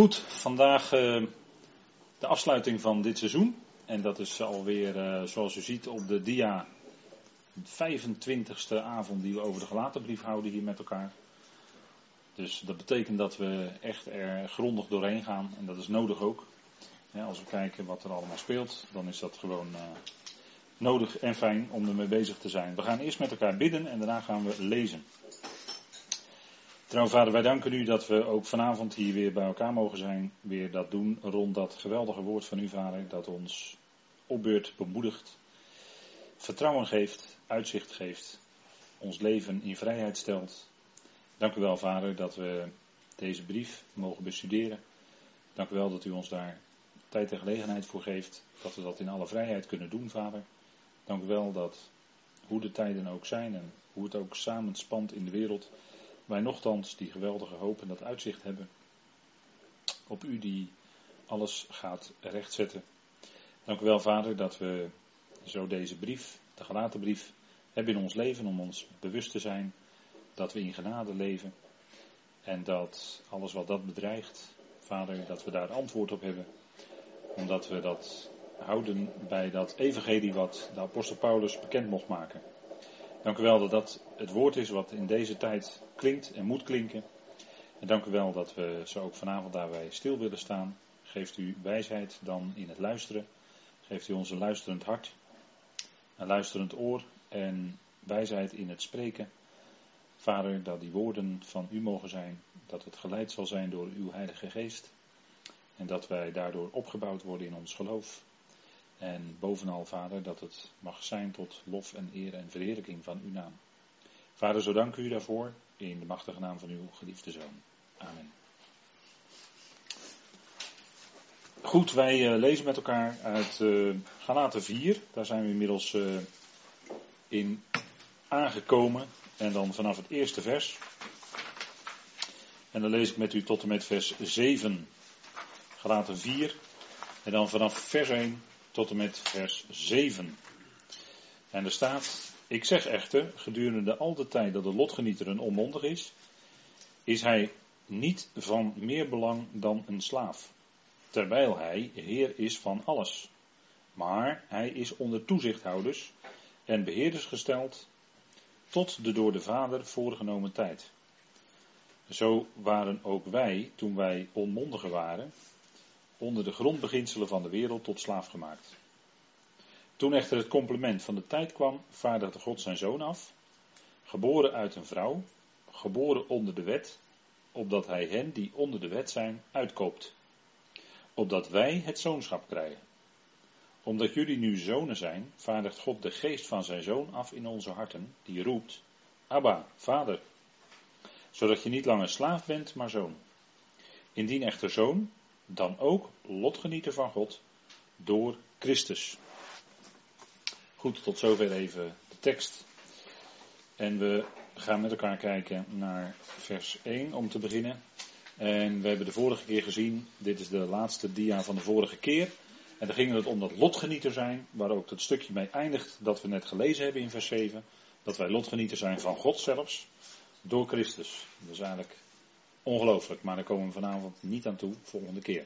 Goed, vandaag uh, de afsluiting van dit seizoen. En dat is alweer, uh, zoals u ziet op de dia, de 25ste avond die we over de gelaten brief houden hier met elkaar. Dus dat betekent dat we echt er grondig doorheen gaan. En dat is nodig ook. Als we kijken wat er allemaal speelt, dan is dat gewoon uh, nodig en fijn om ermee bezig te zijn. We gaan eerst met elkaar bidden en daarna gaan we lezen. Trouw vader, wij danken u dat we ook vanavond hier weer bij elkaar mogen zijn. Weer dat doen rond dat geweldige woord van u vader. Dat ons opbeurt, bemoedigt, vertrouwen geeft, uitzicht geeft. Ons leven in vrijheid stelt. Dank u wel vader dat we deze brief mogen bestuderen. Dank u wel dat u ons daar tijd en gelegenheid voor geeft. Dat we dat in alle vrijheid kunnen doen vader. Dank u wel dat hoe de tijden ook zijn en hoe het ook samenspant in de wereld wij nogthans die geweldige hoop en dat uitzicht hebben op u die alles gaat rechtzetten. Dank u wel, Vader, dat we zo deze brief, de gelaten brief, hebben in ons leven om ons bewust te zijn dat we in genade leven. En dat alles wat dat bedreigt, Vader, dat we daar antwoord op hebben. Omdat we dat houden bij dat evangelie wat de apostel Paulus bekend mocht maken. Dank u wel dat dat het woord is wat in deze tijd klinkt en moet klinken. En dank u wel dat we zo ook vanavond daarbij stil willen staan. Geeft u wijsheid dan in het luisteren. Geeft u ons een luisterend hart, een luisterend oor en wijsheid in het spreken. Vader, dat die woorden van u mogen zijn, dat het geleid zal zijn door uw Heilige Geest. En dat wij daardoor opgebouwd worden in ons geloof. En bovenal, Vader, dat het mag zijn tot lof en eer en verheerlijking van uw naam. Vader, zo dank u daarvoor in de machtige naam van uw geliefde zoon. Amen. Goed, wij uh, lezen met elkaar uit uh, Galaten 4. Daar zijn we inmiddels uh, in aangekomen. En dan vanaf het eerste vers. En dan lees ik met u tot en met vers 7. Galaten 4. En dan vanaf vers 1 tot en met vers 7. En er staat, ik zeg echter, gedurende al de tijd dat de lotgenieter een onmondig is, is hij niet van meer belang dan een slaaf, terwijl hij heer is van alles. Maar hij is onder toezichthouders en beheerders gesteld tot de door de Vader voorgenomen tijd. Zo waren ook wij, toen wij onmondigen waren, onder de grondbeginselen van de wereld tot slaaf gemaakt. Toen echter het complement van de tijd kwam, vaardigde God zijn zoon af, geboren uit een vrouw, geboren onder de wet, opdat hij hen die onder de wet zijn uitkoopt, opdat wij het zoonschap krijgen. Omdat jullie nu zonen zijn, vaardigt God de geest van zijn zoon af in onze harten, die roept, Abba, vader, zodat je niet langer slaaf bent, maar zoon. Indien echter zoon, dan ook lotgenieter van God door Christus. Goed, tot zover even de tekst. En we gaan met elkaar kijken naar vers 1 om te beginnen. En we hebben de vorige keer gezien, dit is de laatste dia van de vorige keer. En dan ging het om dat lotgenieter zijn, waar ook dat stukje mee eindigt dat we net gelezen hebben in vers 7. Dat wij lotgenieter zijn van God zelfs, door Christus. Dat is eigenlijk ongelooflijk, maar daar komen we vanavond niet aan toe, volgende keer.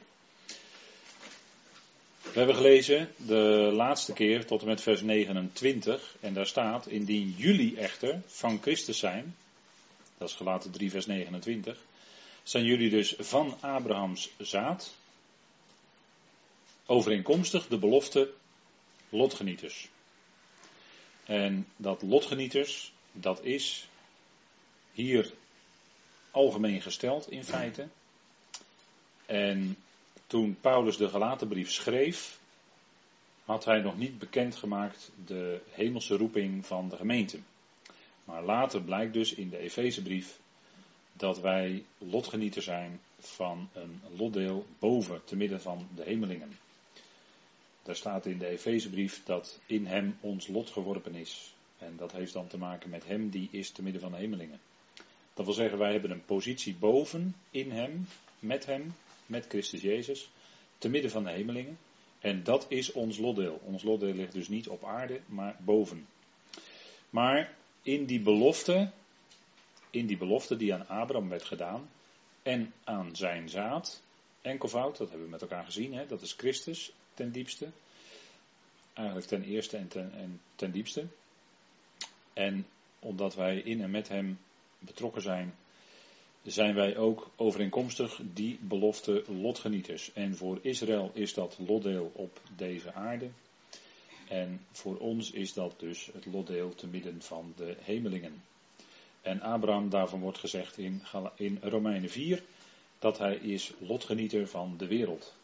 We hebben gelezen de laatste keer tot en met vers 29 en daar staat, indien jullie echter van Christus zijn, dat is gelaten 3 vers 29, zijn jullie dus van Abrahams zaad, overeenkomstig de belofte lotgenieters. En dat lotgenieters, dat is hier algemeen gesteld in feite. En toen Paulus de Galatenbrief schreef, had hij nog niet bekendgemaakt de hemelse roeping van de gemeente. Maar later blijkt dus in de Efezebrief dat wij lotgenieter zijn van een lotdeel boven, te midden van de hemelingen. Daar staat in de Efezebrief dat in hem ons lot geworpen is. En dat heeft dan te maken met hem die is te midden van de hemelingen. Dat wil zeggen, wij hebben een positie boven, in hem, met hem, met Christus Jezus, te midden van de hemelingen. En dat is ons lotdeel. Ons lotdeel ligt dus niet op aarde, maar boven. Maar in die belofte, in die belofte die aan Abraham werd gedaan en aan zijn zaad, enkelvoud, dat hebben we met elkaar gezien, hè? dat is Christus ten diepste. Eigenlijk ten eerste en ten, en ten diepste. En omdat wij in en met Hem betrokken zijn, zijn wij ook overeenkomstig die belofte lotgenieters. En voor Israël is dat lotdeel op deze aarde. En voor ons is dat dus het lotdeel te midden van de hemelingen. En Abraham, daarvan wordt gezegd in, in Romeinen 4, dat hij is lotgenieter van de wereld.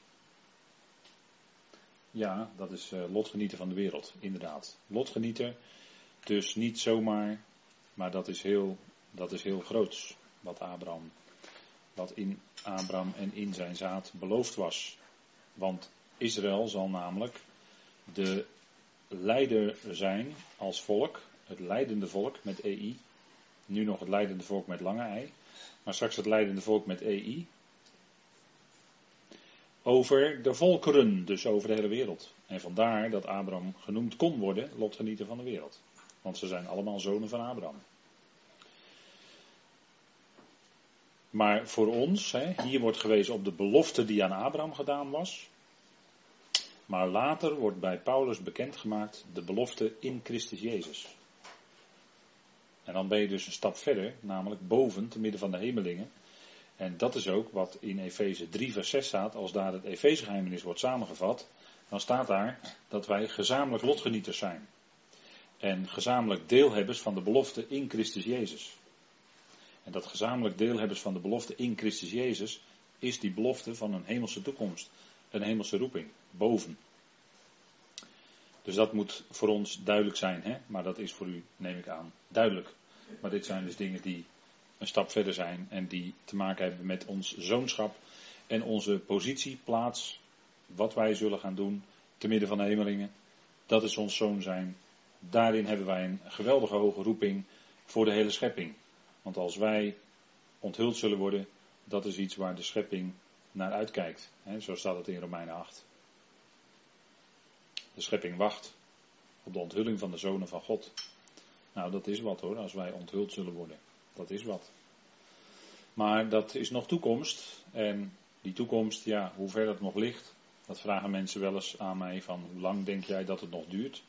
Ja, dat is uh, lotgenieter van de wereld, inderdaad. Lotgenieter, dus niet zomaar, maar dat is heel, dat is heel groots. Wat Abraham, wat in Abraham en in zijn zaad beloofd was. Want Israël zal namelijk de leider zijn als volk, het leidende volk met EI. Nu nog het leidende volk met lange ei, maar straks het leidende volk met EI. Over de volkeren, dus over de hele wereld. En vandaar dat Abraham genoemd kon worden lotgenieter van de wereld. Want ze zijn allemaal zonen van Abraham. Maar voor ons, hè, hier wordt gewezen op de belofte die aan Abraham gedaan was. Maar later wordt bij Paulus bekendgemaakt de belofte in Christus Jezus. En dan ben je dus een stap verder, namelijk boven, te midden van de hemelingen. En dat is ook wat in Efeze 3 vers 6 staat, als daar het Efezegeheimenis wordt samengevat, dan staat daar dat wij gezamenlijk lotgenieters zijn. En gezamenlijk deelhebbers van de belofte in Christus Jezus. Dat gezamenlijk deelhebbers van de belofte in Christus Jezus is die belofte van een hemelse toekomst, een hemelse roeping, boven. Dus dat moet voor ons duidelijk zijn, hè? maar dat is voor u, neem ik aan, duidelijk. Maar dit zijn dus dingen die een stap verder zijn en die te maken hebben met ons zoonschap en onze positie, plaats, wat wij zullen gaan doen te midden van de hemelingen. Dat is ons zoon zijn. Daarin hebben wij een geweldige hoge roeping voor de hele schepping. Want als wij onthuld zullen worden, dat is iets waar de schepping naar uitkijkt. Zo staat het in Romeinen 8. De schepping wacht op de onthulling van de zonen van God. Nou, dat is wat hoor, als wij onthuld zullen worden. Dat is wat. Maar dat is nog toekomst. En die toekomst, ja, hoe ver dat nog ligt, dat vragen mensen wel eens aan mij van hoe lang denk jij dat het nog duurt?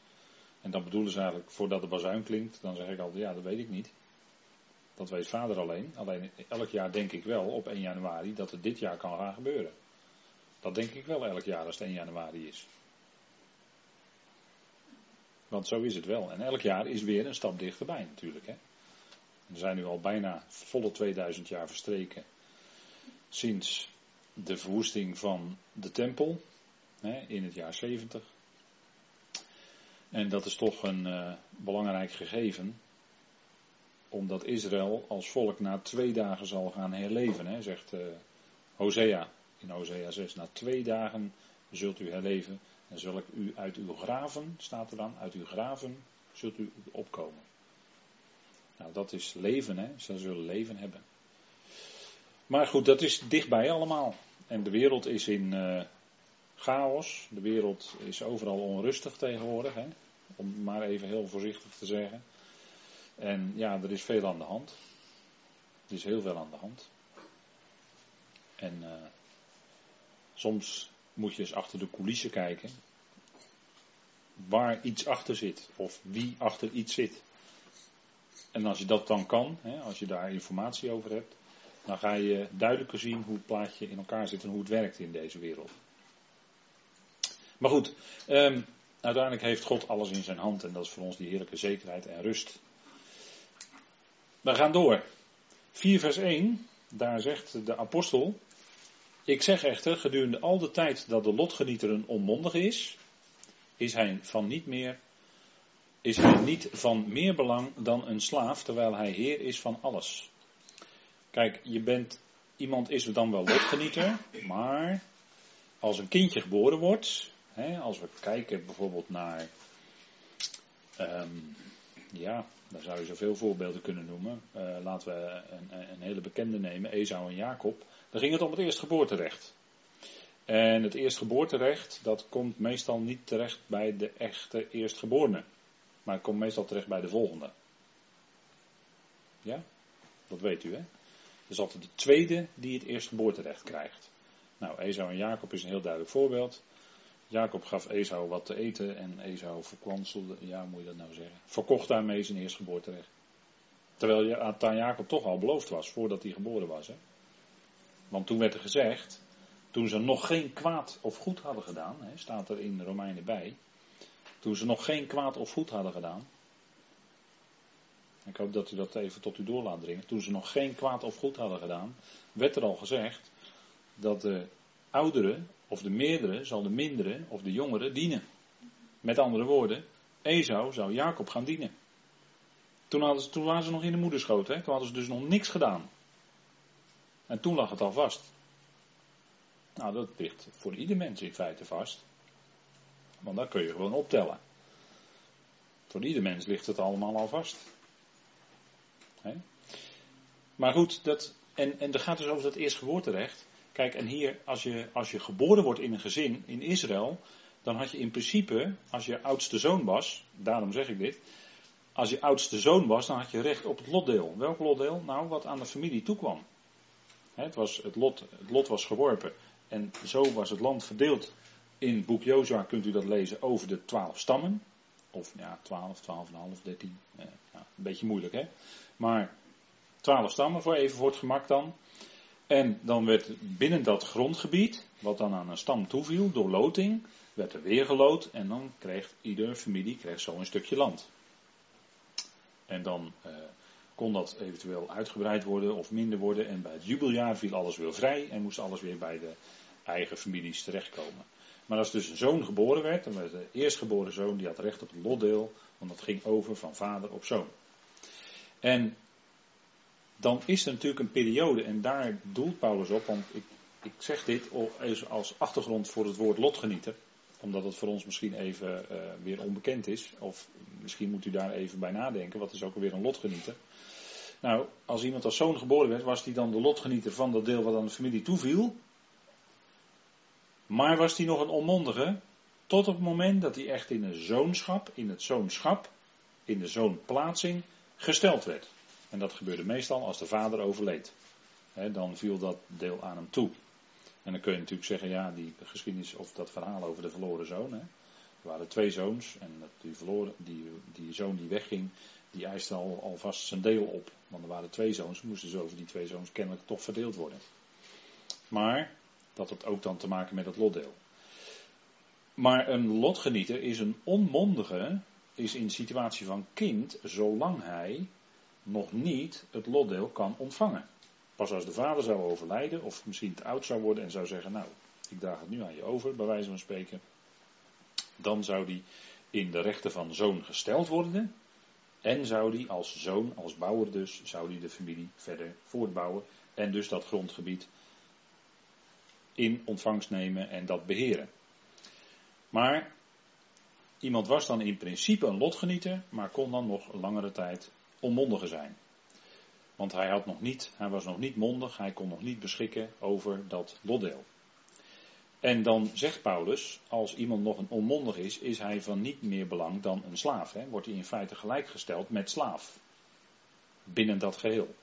En dan bedoelen ze eigenlijk voordat de bazuin klinkt, dan zeg ik altijd ja, dat weet ik niet. Dat weet vader alleen. Alleen elk jaar denk ik wel op 1 januari dat het dit jaar kan gaan gebeuren. Dat denk ik wel elk jaar als het 1 januari is. Want zo is het wel. En elk jaar is weer een stap dichterbij natuurlijk. Hè. Er zijn nu al bijna volle 2000 jaar verstreken sinds de verwoesting van de tempel hè, in het jaar 70. En dat is toch een uh, belangrijk gegeven, omdat Israël als volk na twee dagen zal gaan herleven, hè, zegt uh, Hosea in Hosea 6. Na twee dagen zult u herleven en zal ik u uit uw graven, staat er dan, uit uw graven zult u opkomen. Nou, dat is leven, hè. Ze zullen leven hebben. Maar goed, dat is dichtbij allemaal. En de wereld is in uh, chaos. De wereld is overal onrustig tegenwoordig, hè. Om maar even heel voorzichtig te zeggen. En ja, er is veel aan de hand. Er is heel veel aan de hand. En uh, soms moet je eens achter de coulissen kijken. Waar iets achter zit. Of wie achter iets zit. En als je dat dan kan, hè, als je daar informatie over hebt, dan ga je duidelijker zien hoe het plaatje in elkaar zit en hoe het werkt in deze wereld. Maar goed, um, uiteindelijk heeft God alles in zijn hand en dat is voor ons die heerlijke zekerheid en rust. We gaan door. 4 vers 1, daar zegt de apostel, ik zeg echter, gedurende al de tijd dat de lotgenieter een onmondig is, is hij van niet meer is hij niet van meer belang dan een slaaf, terwijl hij heer is van alles. Kijk, je bent, iemand is dan wel lotgenieter, maar als een kindje geboren wordt, hè, als we kijken bijvoorbeeld naar, um, ja, daar zou je zoveel voorbeelden kunnen noemen. Uh, laten we een, een, hele bekende nemen, Esau en Jacob. Dan ging het om het eerstgeboorterecht. En het eerstgeboorterecht, dat komt meestal niet terecht bij de echte eerstgeborene. Maar het komt meestal terecht bij de volgende. Ja? Dat weet u, hè? Dat is altijd de tweede die het eerstgeboorterecht krijgt. Nou, Esau en Jacob is een heel duidelijk voorbeeld. Jacob gaf Esau wat te eten en Esau verkwanselde, ja, moet je dat nou zeggen? Verkocht daarmee zijn eerstgeboorterecht. Terwijl je aan Jacob toch al beloofd was voordat hij geboren was. Hè? Want toen werd er gezegd, toen ze nog geen kwaad of goed hadden gedaan, hè, staat er in Romeinen bij, toen ze nog geen kwaad of goed hadden gedaan, ik hoop dat u dat even tot u door laat dringen, toen ze nog geen kwaad of goed hadden gedaan, werd er al gezegd dat de oudere of de meerdere zal de mindere of de jongere dienen. Met andere woorden, Esau zou Jacob gaan dienen. Toen, hadden ze, toen waren ze nog in de moederschoot, hè? toen hadden ze dus nog niks gedaan. En toen lag het al vast. Nou, dat ligt voor ieder mens in feite vast. Want dat kun je gewoon optellen. Voor ieder mens ligt het allemaal al vast. Maar goed, dat, en, en er gaat dus over dat eerstgeboorterecht. Kijk, en hier, als je, als je geboren wordt in een gezin in Israël, dan had je in principe, als je oudste zoon was, daarom zeg ik dit, als je oudste zoon was, dan had je recht op het lotdeel. Welk lotdeel? Nou, wat aan de familie toekwam. Het, was, het, lot, het lot was geworpen en zo was het land verdeeld. In boek Jozua kunt u dat lezen over de twaalf stammen. Of ja, twaalf, twaalf en half, dertien. Ja, een beetje moeilijk hè. Maar twaalf stammen voor even voor het gemak dan. En dan werd binnen dat grondgebied, wat dan aan een stam toeviel, door loting, werd er weer geloot en dan kreeg iedere familie kreeg zo een stukje land. En dan eh, kon dat eventueel uitgebreid worden of minder worden. En bij het jubeljaar viel alles weer vrij en moest alles weer bij de eigen families terechtkomen. Maar als dus een zoon geboren werd, dan werd de eerstgeboren zoon, die had recht op een lotdeel, want dat ging over van vader op zoon. En dan is er natuurlijk een periode, en daar doelt Paulus op, want ik, ik zeg dit als achtergrond voor het woord lotgenieter, omdat het voor ons misschien even uh, weer onbekend is, of misschien moet u daar even bij nadenken, wat is ook alweer een lotgenieter. Nou, als iemand als zoon geboren werd, was hij dan de lotgenieter van dat deel wat aan de familie toeviel. Maar was hij nog een onmondige, tot op het moment dat hij echt in een zoonschap, in het zoonschap, in de zoonplaatsing, gesteld werd. En dat gebeurde meestal als de vader overleed. dan viel dat deel aan hem toe. En dan kun je natuurlijk zeggen, ja, die geschiedenis of dat verhaal over de verloren zoon. Er waren twee zoons en die, verloren, die, die zoon die wegging, die eiste al, alvast zijn deel op. Want er waren twee zoons, moesten ze over die twee zoons kennelijk toch verdeeld worden. Maar dat had ook dan te maken met het lotdeel. Maar een lotgenieter is een onmondige, is in situatie van kind, zolang hij nog niet het lotdeel kan ontvangen. Pas als de vader zou overlijden, of misschien te oud zou worden en zou zeggen, nou, ik draag het nu aan je over, bij wijze van spreken, dan zou die in de rechten van zoon gesteld worden. En zou die als zoon, als bouwer dus, zou die de familie verder voortbouwen. En dus dat grondgebied in ontvangst nemen en dat beheren. Maar iemand was dan in principe een lotgenieter, maar kon dan nog langere tijd onmondige zijn. Want hij, had nog niet, hij was nog niet mondig, hij kon nog niet beschikken over dat lotdeel. En dan zegt Paulus, als iemand nog een onmondig is, is hij van niet meer belang dan een slaaf. Hè? Wordt hij in feite gelijkgesteld met slaaf. Binnen dat geheel.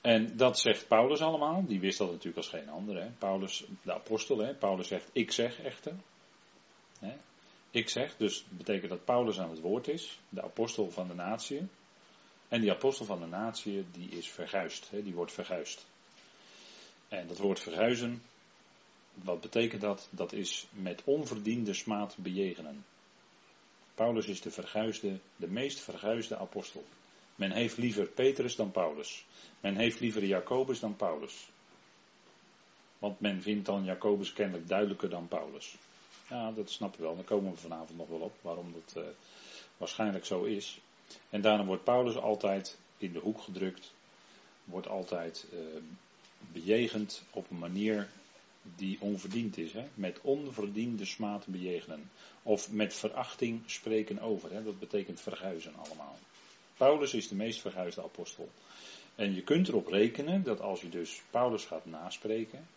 En dat zegt Paulus allemaal, die wist dat natuurlijk als geen ander. Hè? Paulus, de apostel, hè? Paulus zegt, ik zeg echter. Hè? Ik zeg, dus betekent dat Paulus aan het woord is, de apostel van de natie. En die apostel van de natie, die is verguist, hè? die wordt verguist. En dat woord verhuizen, wat betekent dat? Dat is met onverdiende smaad bejegenen. Paulus is de verguisde, de meest verguisde apostel. Men heeft liever Petrus dan Paulus. Men heeft liever Jacobus dan Paulus. Want men vindt dan Jacobus kennelijk duidelijker dan Paulus. Ja, dat snappen we wel. Daar komen we vanavond nog wel op waarom dat uh, waarschijnlijk zo is. En daarna wordt Paulus altijd in de hoek gedrukt. Wordt altijd uh, bejegend op een manier die onverdiend is. Hè? Met onverdiende smaad bejegenen. Of met verachting spreken over. Hè? Dat betekent verguizen allemaal. Paulus is de meest verguisde apostel. En je kunt erop rekenen dat als je dus Paulus gaat naspreken.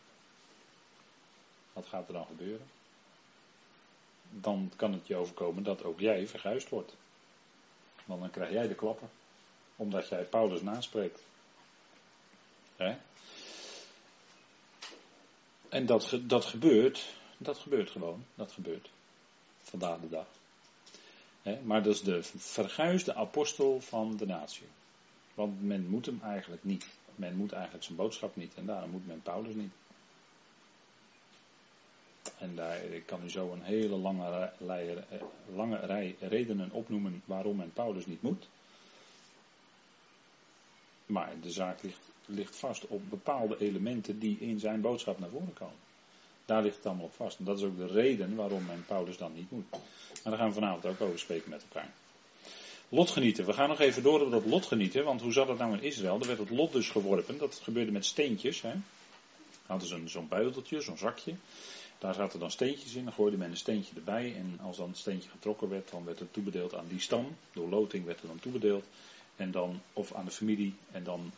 Wat gaat er dan gebeuren? Dan kan het je overkomen dat ook jij verguisd wordt. Want dan krijg jij de klappen. Omdat jij Paulus naspreekt. Hè? En dat, dat gebeurt, dat gebeurt gewoon, dat gebeurt. Vandaag de dag. maar dat is de verguisde apostel van de natie. Want men moet hem eigenlijk niet. Men moet eigenlijk zijn boodschap niet. En daarom moet men Paulus niet. En daar, ik kan u zo een hele lange, rij, eh, lange rij redenen opnoemen waarom men Paulus niet moet. Maar de zaak ligt, vast op bepaalde elementen die in zijn boodschap naar voren komen. Daar ligt het allemaal op vast. En dat is ook de reden waarom men Paulus dan niet moet. Maar daar gaan we vanavond ook over spreken met elkaar. Lotgenieten. We gaan nog even door op dat lotgenieten. Want hoe zat het nou in Israël? Er werd het lot dus geworpen. Dat gebeurde met steentjes. Hè? Hadden ze zo'n buideltje, zo'n zakje. Daar zaten dan steentjes in. Dan gooide men een steentje erbij. En als dan het steentje getrokken werd, dan werd het toebedeeld aan die stam. Door loting werd er dan toebedeeld. En dan, of aan de familie. En dan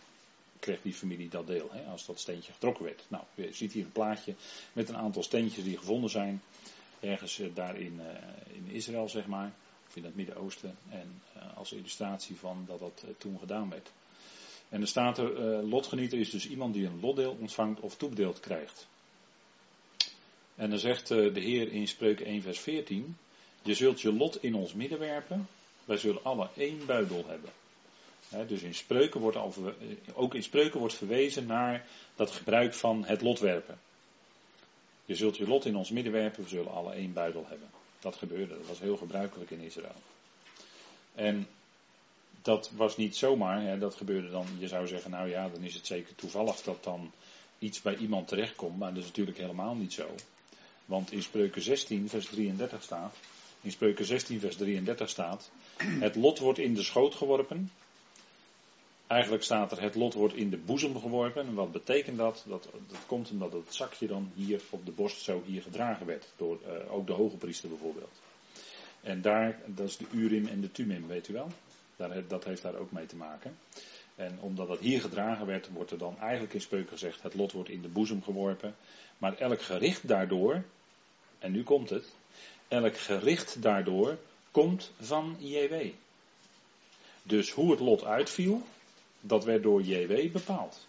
kreeg die familie dat deel. Hè, als dat steentje getrokken werd. Nou, je ziet hier een plaatje met een aantal steentjes die gevonden zijn. Ergens eh, daar in, eh, in Israël, zeg maar of in het Midden-Oosten. En uh, als illustratie van dat dat toen gedaan werd. En er staat er, lotgenieter is dus iemand die een lotdeel ontvangt of toebedeeld krijgt. En dan zegt de Heer in Spreuken 1 vers 14, je zult je lot in ons midden werpen, wij zullen alle één buidel hebben. He, dus in spreuken wordt al, ook in spreuken wordt verwezen naar dat gebruik van het lot werpen. Je zult je lot in ons midden werpen, we zullen alle één buidel hebben. Dat gebeurde, dat was heel gebruikelijk in Israël. En dat was niet zomaar, dat gebeurde dan, je zou zeggen, nou ja, dan is het zeker toevallig dat dan iets bij iemand terechtkomt, maar dat is natuurlijk helemaal niet zo. Want in Spreuken 16, vers 33 staat, in Spreuken 16, vers 33 staat, het lot wordt in de schoot geworpen. Eigenlijk staat er, het lot wordt in de boezem geworpen. En wat betekent dat? Dat, komt omdat het zakje dan hier op de borst zo hier gedragen werd. Door uh, ook de hoge priester bijvoorbeeld. En daar, dat is de Urim en de Tumim, weet u wel. Daar, dat heeft daar ook mee te maken. En omdat dat hier gedragen werd, wordt er dan eigenlijk in spreuken gezegd: het lot wordt in de boezem geworpen. Maar elk gericht daardoor, en nu komt het, elk gericht daardoor komt van JW. Dus hoe het lot uitviel, dat werd door JW bepaald.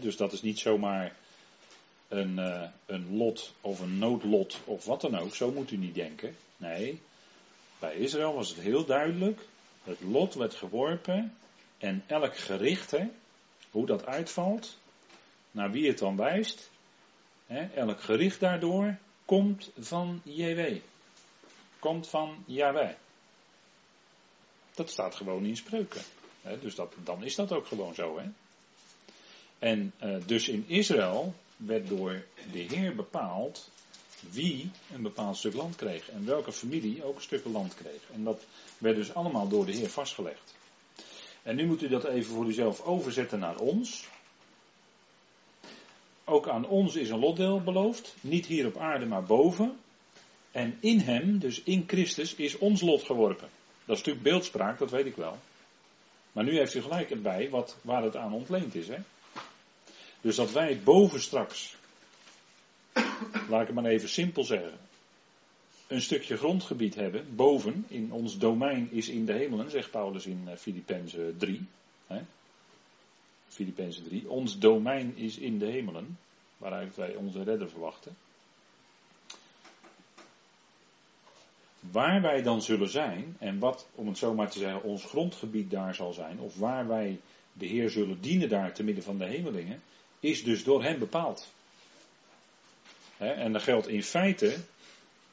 dus dat is niet zomaar een, uh, een lot of een noodlot of wat dan ook. Zo moet u niet denken. Nee, bij Israël was het heel duidelijk. Het lot werd geworpen en elk gericht, hè, hoe dat uitvalt, naar wie het dan wijst, hè, elk gericht daardoor komt van JW. Komt van Yahweh. Dat staat gewoon in spreuken dus dat, dan is dat ook gewoon zo. Hè? En uh, dus in Israël werd door de Heer bepaald wie een bepaald stuk land kreeg. En welke familie ook een stuk land kreeg. En dat werd dus allemaal door de Heer vastgelegd. En nu moet u dat even voor uzelf overzetten naar ons. Ook aan ons is een lotdeel beloofd. Niet hier op aarde, maar boven. En in hem, dus in Christus, is ons lot geworpen. Dat is natuurlijk beeldspraak, dat weet ik wel. Maar nu heeft u gelijk erbij wat, waar het aan ontleend is. Hè? Dus dat wij boven straks, laat ik het maar even simpel zeggen, een stukje grondgebied hebben, boven, in ons domein is in de hemelen, zegt Paulus in eh, Filippenzen 3. Hè? Filippenzen 3. Ons domein is in de hemelen, waaruit wij onze redder verwachten. Waar wij dan zullen zijn en wat, om het zo maar te zeggen, ons grondgebied daar zal zijn, of waar wij de Heer zullen dienen daar te midden van de hemelingen, is dus door Hem bepaald. En dan geldt in feite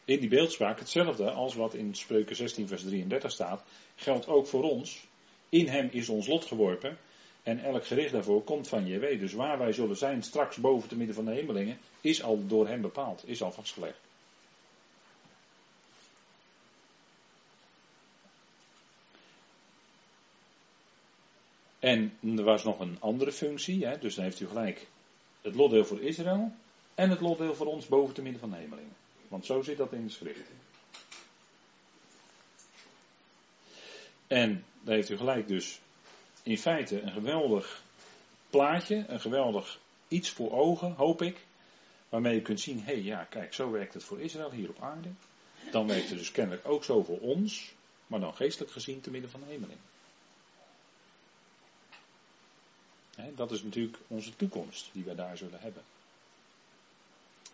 in die beeldspraak hetzelfde als wat in Spreuken 16 vers 33 staat, geldt ook voor ons. In Hem is ons lot geworpen en elk gericht daarvoor komt van JW. Dus waar wij zullen zijn straks boven te midden van de hemelingen, is al door Hem bepaald, is al vastgelegd. En er was nog een andere functie, hè, dus dan heeft u gelijk het lotdeel voor Israël en het lotdeel voor ons boven te midden van hemelingen. Want zo zit dat in de schrift. En dan heeft u gelijk dus in feite een geweldig plaatje, een geweldig iets voor ogen, hoop ik, waarmee u kunt zien, hé hey, ja, kijk, zo werkt het voor Israël hier op aarde. Dan werkt het dus kennelijk ook zo voor ons, maar dan geestelijk gezien te midden van de hemelingen. dat is natuurlijk onze toekomst die wij daar zullen hebben.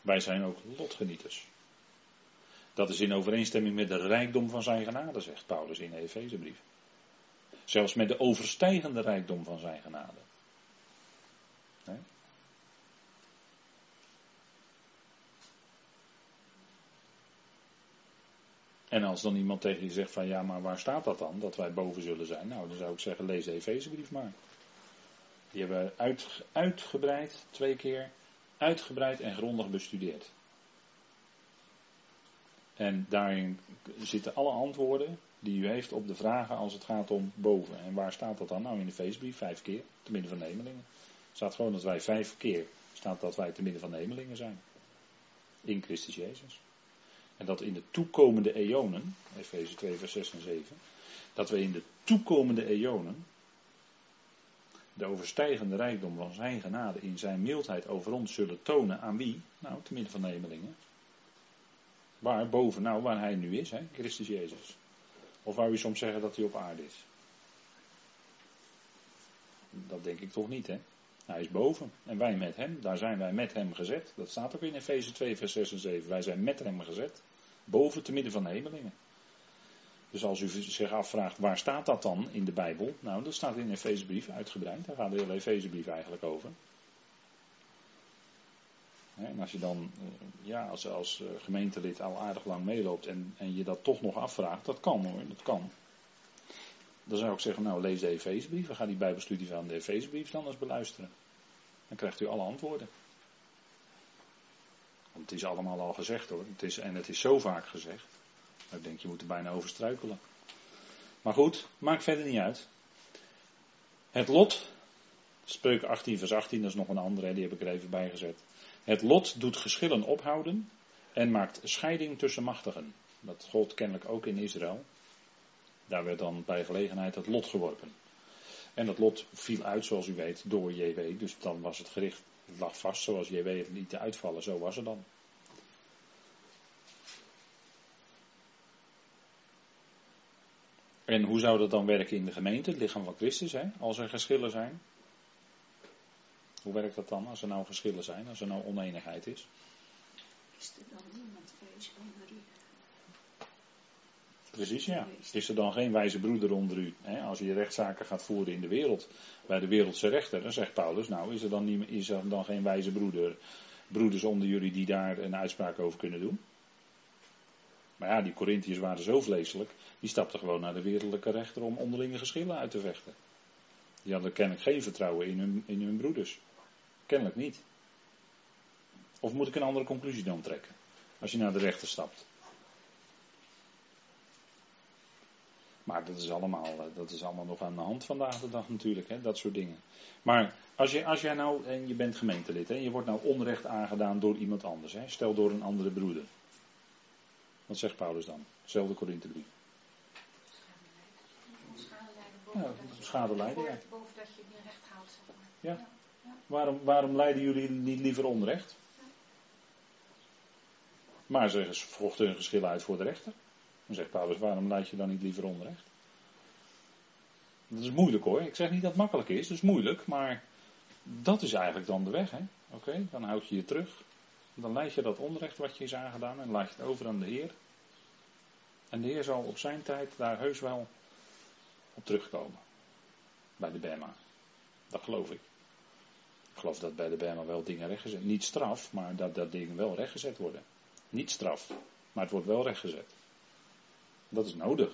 Wij zijn ook lotgenieters. Dat is in overeenstemming met de rijkdom van zijn genade, zegt Paulus in de Efezebrief. Zelfs met de overstijgende rijkdom van zijn genade. En als dan iemand tegen je zegt van ja, maar waar staat dat dan? Dat wij boven zullen zijn. Nou, dan zou ik zeggen, lees de Efezebrief maar. Die hebben we uit, uitgebreid, twee keer, uitgebreid en grondig bestudeerd. En daarin zitten alle antwoorden die u heeft op de vragen als het gaat om boven. En waar staat dat dan? Nou, in de feestbrief vijf keer, te midden van. Er staat gewoon dat wij vijf keer, staat dat wij te midden van de hemelingen zijn. In Christus Jezus. En dat in de toekomende eonen, Efeze 2 vers 6 en 7, dat we in de toekomende eonen de overstijgende rijkdom van zijn genade in zijn mildheid over ons zullen tonen aan wie? Nou, te midden van de hemelingen. Waar? Boven, nou, waar hij nu is, hè? Christus Jezus. Of wou u soms zeggen dat hij op aarde is? Dat denk ik toch niet, hè? Hij is boven en wij met hem. Daar zijn wij met hem gezet. Dat staat ook in Efeze 2, vers 6 en 7. Wij zijn met hem gezet. Boven te midden van de hemelingen. Dus als u zich afvraagt waar staat dat dan in de Bijbel? Nou, dat staat in Efezebrief uitgebreid. Daar gaat de hele Efezebrief eigenlijk over. En als je dan eh, ja, als, als eh, gemeentelid al aardig lang meeloopt en, en je dat toch nog afvraagt, dat kan hoor, dat kan. Dan zou ik zeggen, nou lees de Efezebrief, gaan die Bijbelstudie van de Efezebrief dan eens beluisteren. Dan krijgt u alle antwoorden. Want het is allemaal al gezegd hoor, het is, en het is zo vaak gezegd. Ik denk, je moet er bijna over struikelen. Maar goed, maakt verder niet uit. Het lot, Spreuk 18 vers 18, dat is nog een andere, die heb ik er even bij gezet. Het lot doet geschillen ophouden en maakt scheiding tussen machtigen. Dat gold kennelijk ook in Israël. Daar werd dan bij gelegenheid het lot geworpen. En dat lot viel uit, zoals u weet, door JW. Dus dan was het gericht, lag vast zoals JW het liet uitvallen. Zo was het dan. En hoe zou dat dan werken in de gemeente, het lichaam van Christus, hè? als er geschillen zijn? Hoe werkt dat dan als er nou verschillen zijn, als er nou oneenigheid is? Is er dan niemand wijs onder u? Precies, ja. Is er dan geen wijze broeder onder u? Hè? Als je rechtszaken gaat voeren in de wereld, bij de wereldse rechter, dan zegt Paulus, nou is er dan, niet, is er dan geen wijze broeder, broeders onder jullie die daar een uitspraak over kunnen doen? Maar ja, die Corinthiërs waren zo vleeselijk, die stapten gewoon naar de wereldlijke rechter om onderlinge geschillen uit te vechten. Die hadden kennelijk geen vertrouwen in hun, in hun broeders. Kennelijk niet. Of moet ik een andere conclusie dan trekken? Als je naar de rechter stapt. Maar dat is allemaal, eh, dat is allemaal nog aan de hand vandaag de dag natuurlijk, hè, dat soort dingen. Maar als, je, als jij nou, en je bent gemeentelid, hè, je wordt nou onrecht aangedaan door iemand anders, hè, stel door een andere broeder. Wat zegt Paulus dan? Zelfde Korinthebrief. Ja, schade lijden, ja. Boven dat je niet recht haalt, zeg maar. Ja. Waarom, waarom leiden jullie niet liever onrecht? Maar ze vochten hun geschil uit voor de rechter. Dan zegt Paulus, waarom leid je dan niet liever onrecht? Dat is moeilijk hoor. Ik zeg niet dat het makkelijk is, dat is moeilijk, maar dat is eigenlijk dan de weg. Oké, dan houd je je terug. Dan leid je dat onrecht wat je is aangedaan en laat je het over aan de Heer. En de Heer zal op zijn tijd daar heus wel op terugkomen. Bij de Bema. Dat geloof ik. Ik geloof dat bij de Bema wel dingen rechtgezet Niet straf, maar dat, dat dingen wel rechtgezet worden. Niet straf, maar het wordt wel rechtgezet. Dat is nodig.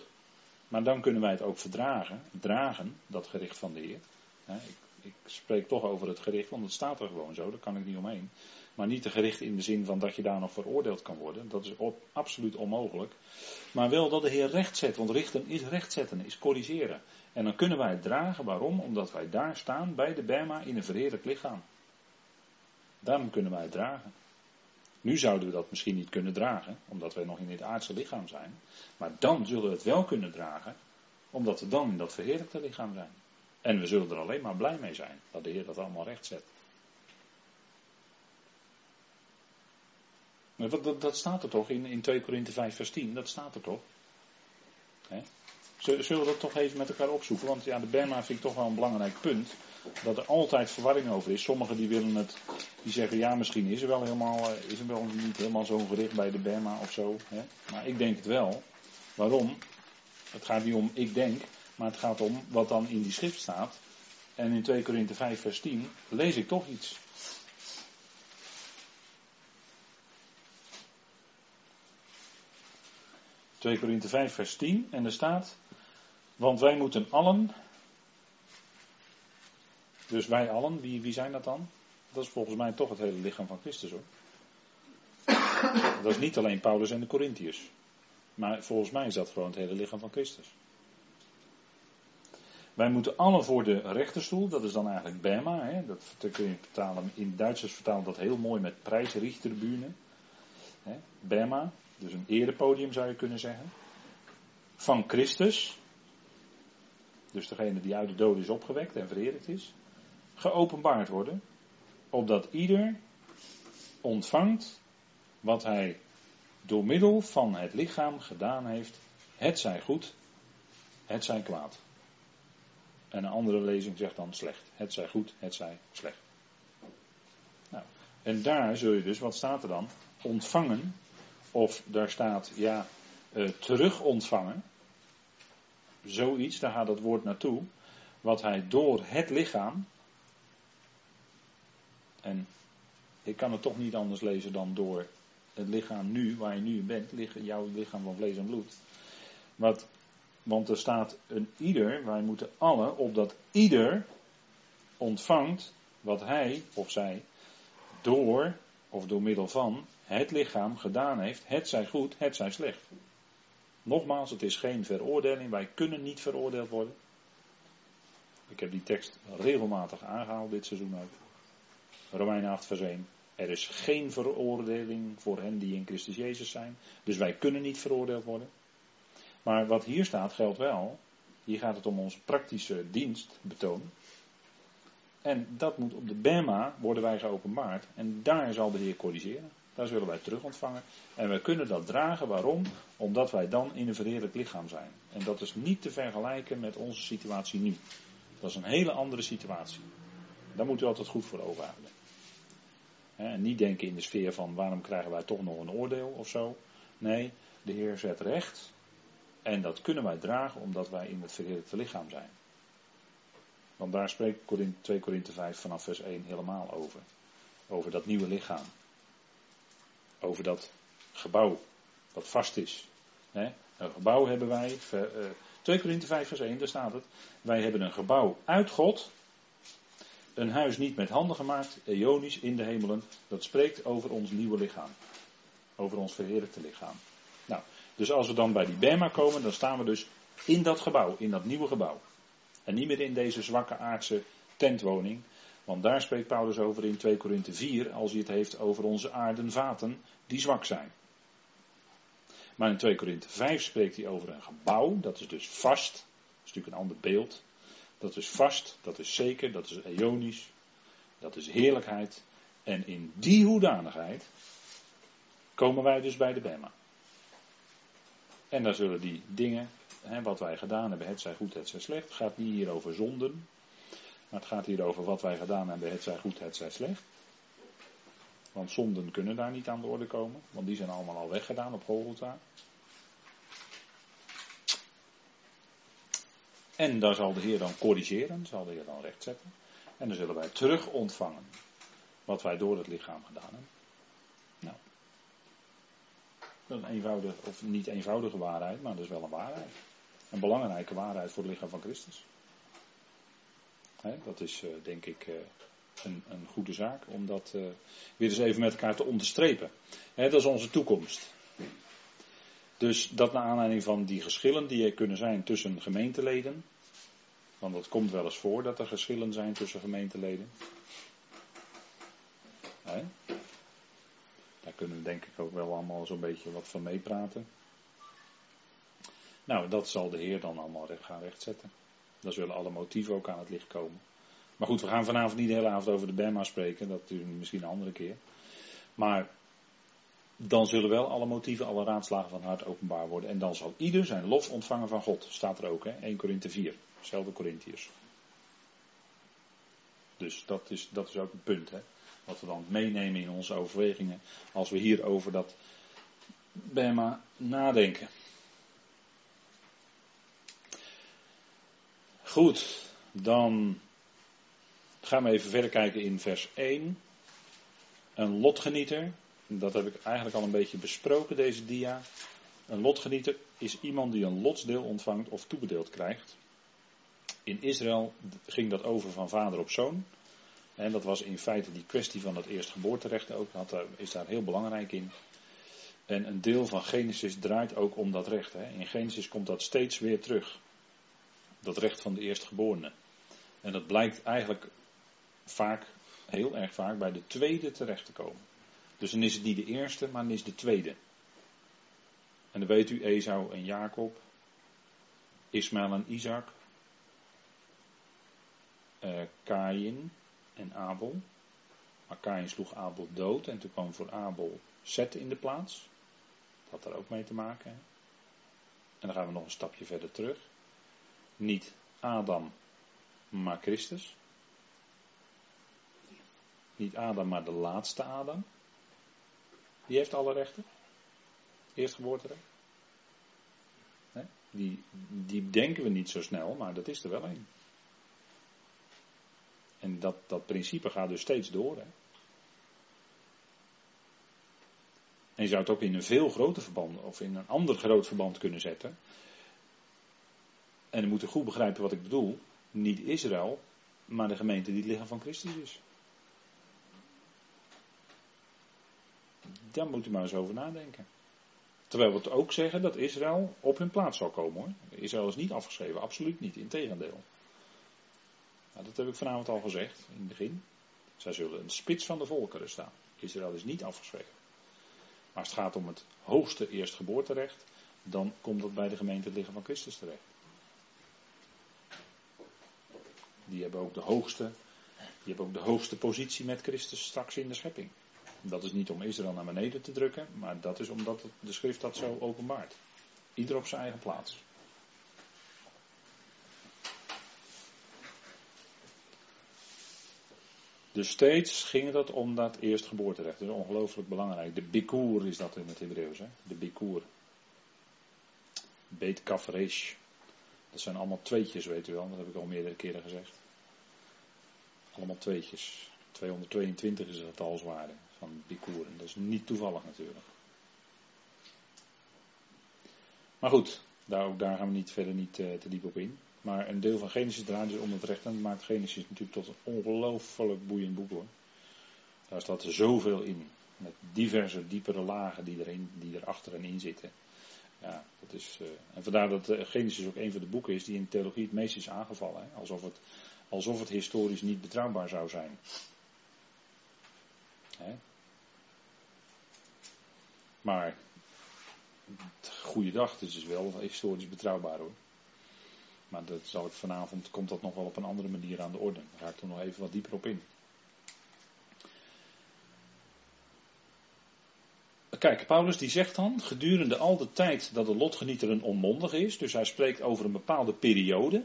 Maar dan kunnen wij het ook verdragen, dragen, dat gericht van de Heer. Ik, ik spreek toch over het gericht, want het staat er gewoon zo, daar kan ik niet omheen. Maar niet te gericht in de zin van dat je daar nog veroordeeld kan worden. Dat is absoluut onmogelijk. Maar wel dat de Heer recht zet. Want richten is rechtzetten, is corrigeren. En dan kunnen wij het dragen. Waarom? Omdat wij daar staan bij de Bema in een verheerlijk lichaam. Daarom kunnen wij het dragen. Nu zouden we dat misschien niet kunnen dragen, omdat wij nog in dit aardse lichaam zijn. Maar dan zullen we het wel kunnen dragen, omdat we dan in dat verheerlijkte lichaam zijn. En we zullen er alleen maar blij mee zijn dat de Heer dat allemaal recht zet. Dat, dat, staat er toch in, in 2 Korinthe 5 vers 10, dat staat er toch? Zullen we dat toch even met elkaar opzoeken? Want ja, de Bema vind ik toch wel een belangrijk punt. Dat er altijd verwarring over is. Sommigen die willen het, die zeggen ja, misschien is er wel helemaal, eh, is er wel niet helemaal zo'n gericht bij de Bema of zo. Maar ik denk het wel. Waarom? Het gaat niet om ik denk, maar het gaat om wat dan in die schrift staat. En in 2 Korinthe 5 vers 10 lees ik toch iets. ...2 Korinthe 5 vers 10 en er staat... Want wij moeten allen. Dus wij allen, wie, wie zijn dat dan? Dat is volgens mij toch het hele lichaam van Christus hoor. Dat is niet alleen Paulus en de Corinthiërs. Maar volgens mij is dat gewoon het hele lichaam van Christus. Wij moeten allen voor de rechterstoel, dat is dan eigenlijk Bema. Hè? Dat kun je vertalen, in Duitsers vertalen dat heel mooi met prijsrichterburen. Bema, dus een erepodium zou je kunnen zeggen. Van Christus, dus degene die uit de dood is opgewekt en vereerd is, geopenbaard worden, opdat ieder ontvangt wat hij door middel van het lichaam gedaan heeft, het zij goed, het zij kwaad. En een andere lezing zegt dan slecht. Het zij goed, het zij slecht. Nou, en daar zul je dus, wat staat er dan? Ontvangen, of daar staat, ja, uh, terug ontvangen zoiets, daar gaat het woord naartoe, wat hij door het lichaam, en ik kan het toch niet anders lezen dan door het lichaam nu, waar je nu bent, jouw lichaam van vlees en bloed. Wat, want er staat een ieder, wij moeten alle, opdat ieder ontvangt wat hij of zij door of door middel van het lichaam gedaan heeft, het zij goed, het zij slecht. Nogmaals, het is geen veroordeling. Wij kunnen niet veroordeeld worden. Ik heb die tekst regelmatig aangehaald dit seizoen ook. Romeinen 8 vers 1. Er is geen veroordeling voor hen die in Christus Jezus zijn. Dus wij kunnen niet veroordeeld worden. Maar wat hier staat geldt wel. Hier gaat het om onze praktische dienst betonen. En dat moet op de Bema worden wij geopenbaard. En daar zal de Heer corrigeren. Daar zullen wij terug ontvangen. En wij kunnen dat dragen. Waarom? Omdat wij dan in een verheerlijk lichaam zijn. En dat is niet te vergelijken met onze situatie nu. Dat is een hele andere situatie. Daar moet u altijd goed voor ogen houden. En niet denken in de sfeer van waarom krijgen wij toch nog een oordeel of zo. Nee, de Heer zet recht. En dat kunnen wij dragen omdat wij in het verheerlijkte lichaam zijn. Want daar spreekt 2 Korinthe 5 vanaf vers 1 helemaal over. Over dat nieuwe lichaam over dat gebouw dat vast is. Een gebouw hebben wij, 2 Korinthe 5 vers 1, daar staat het. Wij hebben een gebouw uit God, een huis niet met handen gemaakt, eonisch in de hemelen. Dat spreekt over ons nieuwe lichaam. Over ons verheerlijkte lichaam. Nou, dus als we dan bij die Bema komen, dan staan we dus in dat gebouw, in dat nieuwe gebouw. En niet meer in deze zwakke aardse tentwoning, want daar spreekt Paulus over in 2 Korinthe 4, als hij het heeft over onze aardenvaten die zwak zijn. Maar in 2 Korinthe 5 spreekt hij over een gebouw, dat is dus vast. Dat is natuurlijk een ander beeld. Dat is vast, dat is zeker, dat is eonisch, dat is heerlijkheid. En in die hoedanigheid komen wij dus bij de Bema. En daar zullen die dingen, hè, wat wij gedaan hebben, het zij goed, het zij slecht, gaat niet hier over zonden. Maar het gaat hier over wat wij gedaan hebben, het zij goed, het zij slecht. Want zonden kunnen daar niet aan de orde komen, want die zijn allemaal al weggedaan op Golgotha. En daar zal de Heer dan corrigeren, zal de Heer dan rechtzetten. En dan zullen wij terug ontvangen wat wij door het lichaam gedaan hebben. Nou, dat is een eenvoudige, of niet eenvoudige waarheid, maar dat is wel een waarheid. Een belangrijke waarheid voor het lichaam van Christus. dat is uh, denk ik uh, een, een goede zaak om dat uh, weer eens even met elkaar te onderstrepen. dat is onze toekomst. Dus dat naar aanleiding van die geschillen die er kunnen zijn tussen gemeenteleden. Want dat komt wel eens voor dat er geschillen zijn tussen gemeenteleden. Daar kunnen we denk ik ook wel allemaal zo'n beetje wat van meepraten. Nou, dat zal de Heer dan allemaal gaan rechtzetten. Dan zullen alle motieven ook aan het licht komen. Maar goed, we gaan vanavond niet de hele avond over de Bema spreken, dat misschien een andere keer. Maar dan zullen wel alle motieven, alle raadslagen van hart openbaar worden. En dan zal ieder zijn lof ontvangen van God. Staat er ook, hè? 1 Korinthe 4. Zelfde Corinthiërs. Dus dat is, dat is ook een punt, hè? Wat we dan meenemen in onze overwegingen. Als we hier over dat Bema nadenken. Goed, dan gaan we even verder kijken in vers 1. Een lotgenieter, dat heb ik eigenlijk al een beetje besproken, deze dia. Een lotgenieter is iemand die een lotsdeel ontvangt of toebedeeld krijgt. In Israël ging dat over van vader op zoon. En dat was in feite die kwestie van het eerstgeboorterecht ook, had, is daar heel belangrijk in. En een deel van Genesis draait ook om dat recht. Hè. In Genesis komt dat steeds weer terug. Dat recht van de eerstgeborene. En dat blijkt eigenlijk vaak, heel erg vaak, bij de tweede terecht te komen. Dus dan is het niet de eerste, maar dan is de tweede. En dan weet u Esau en Jacob, Ismaël en Isaac, uh, en Abel. Maar Kain sloeg Abel dood en toen kwam voor Abel Zet in de plaats. Dat had daar ook mee te maken. En dan gaan we nog een stapje verder terug. Niet Adam, maar Christus. Niet Adam, maar de laatste Adam. Die heeft alle rechten. Eerstgeboorterecht. Die, die denken we niet zo snel, maar dat is er wel een. En dat, dat principe gaat dus steeds door. Hè? En je zou het ook in een veel groter verband of in een ander groot verband kunnen zetten. En we moeten goed begrijpen wat ik bedoel. Niet Israël, maar de gemeente die het lichaam van Christus is. Daar moet u maar eens over nadenken. Terwijl we het ook zeggen dat Israël op hun plaats zal komen hoor. Israël is niet afgeschreven, absoluut niet, integendeel. Nou, dat heb ik vanavond al gezegd in het begin. Zij zullen een spits van de volkeren staan. Israël is niet afgeschreven. Maar als het gaat om het hoogste eerstgeboorterecht, dan komt dat bij de gemeente liggen van Christus terecht. Die hebben ook de hoogste, die hebben ook de hoogste positie met Christus straks in de schepping. Dat is niet om Israël naar beneden te drukken, maar dat is omdat de schrift dat zo openbaart. Ieder op zijn eigen plaats. Dus steeds ging het om dat eerstgeboorterecht. Dat is ongelooflijk belangrijk. De bikoer is dat in het Hebreeuws. Hè? De bikoer. Beet kafresh. Dat zijn allemaal tweetjes, weet u wel. Dat heb ik al meerdere keren gezegd. Allemaal tweetjes. 222 is het talswaarde van bikoer. En dat is niet toevallig natuurlijk. Maar goed, daar, ook daar gaan we niet verder niet uh, te diep op in. Maar een deel van Genesis draait dus om het recht. En dat maakt Genesis natuurlijk tot een ongelooflijk boeiend boek hoor. Daar staat zoveel in. Met diverse diepere lagen die, erin, die er achter en in zitten. Ja, dat is, uh, en vandaar dat uh, Genesis ook een van de boeken is die in theologie het meest is aangevallen. Alsof, het, alsof het historisch niet betrouwbaar zou zijn. Hè? Maar, goede het is wel historisch betrouwbaar hoor. Maar dat zal ik vanavond, komt dat nog wel op een andere manier aan de orde. Daar ga ik er nog even wat dieper op in. Kijk, Paulus die zegt dan, gedurende al de tijd dat de lotgenieter een onmondige is, dus hij spreekt over een bepaalde periode.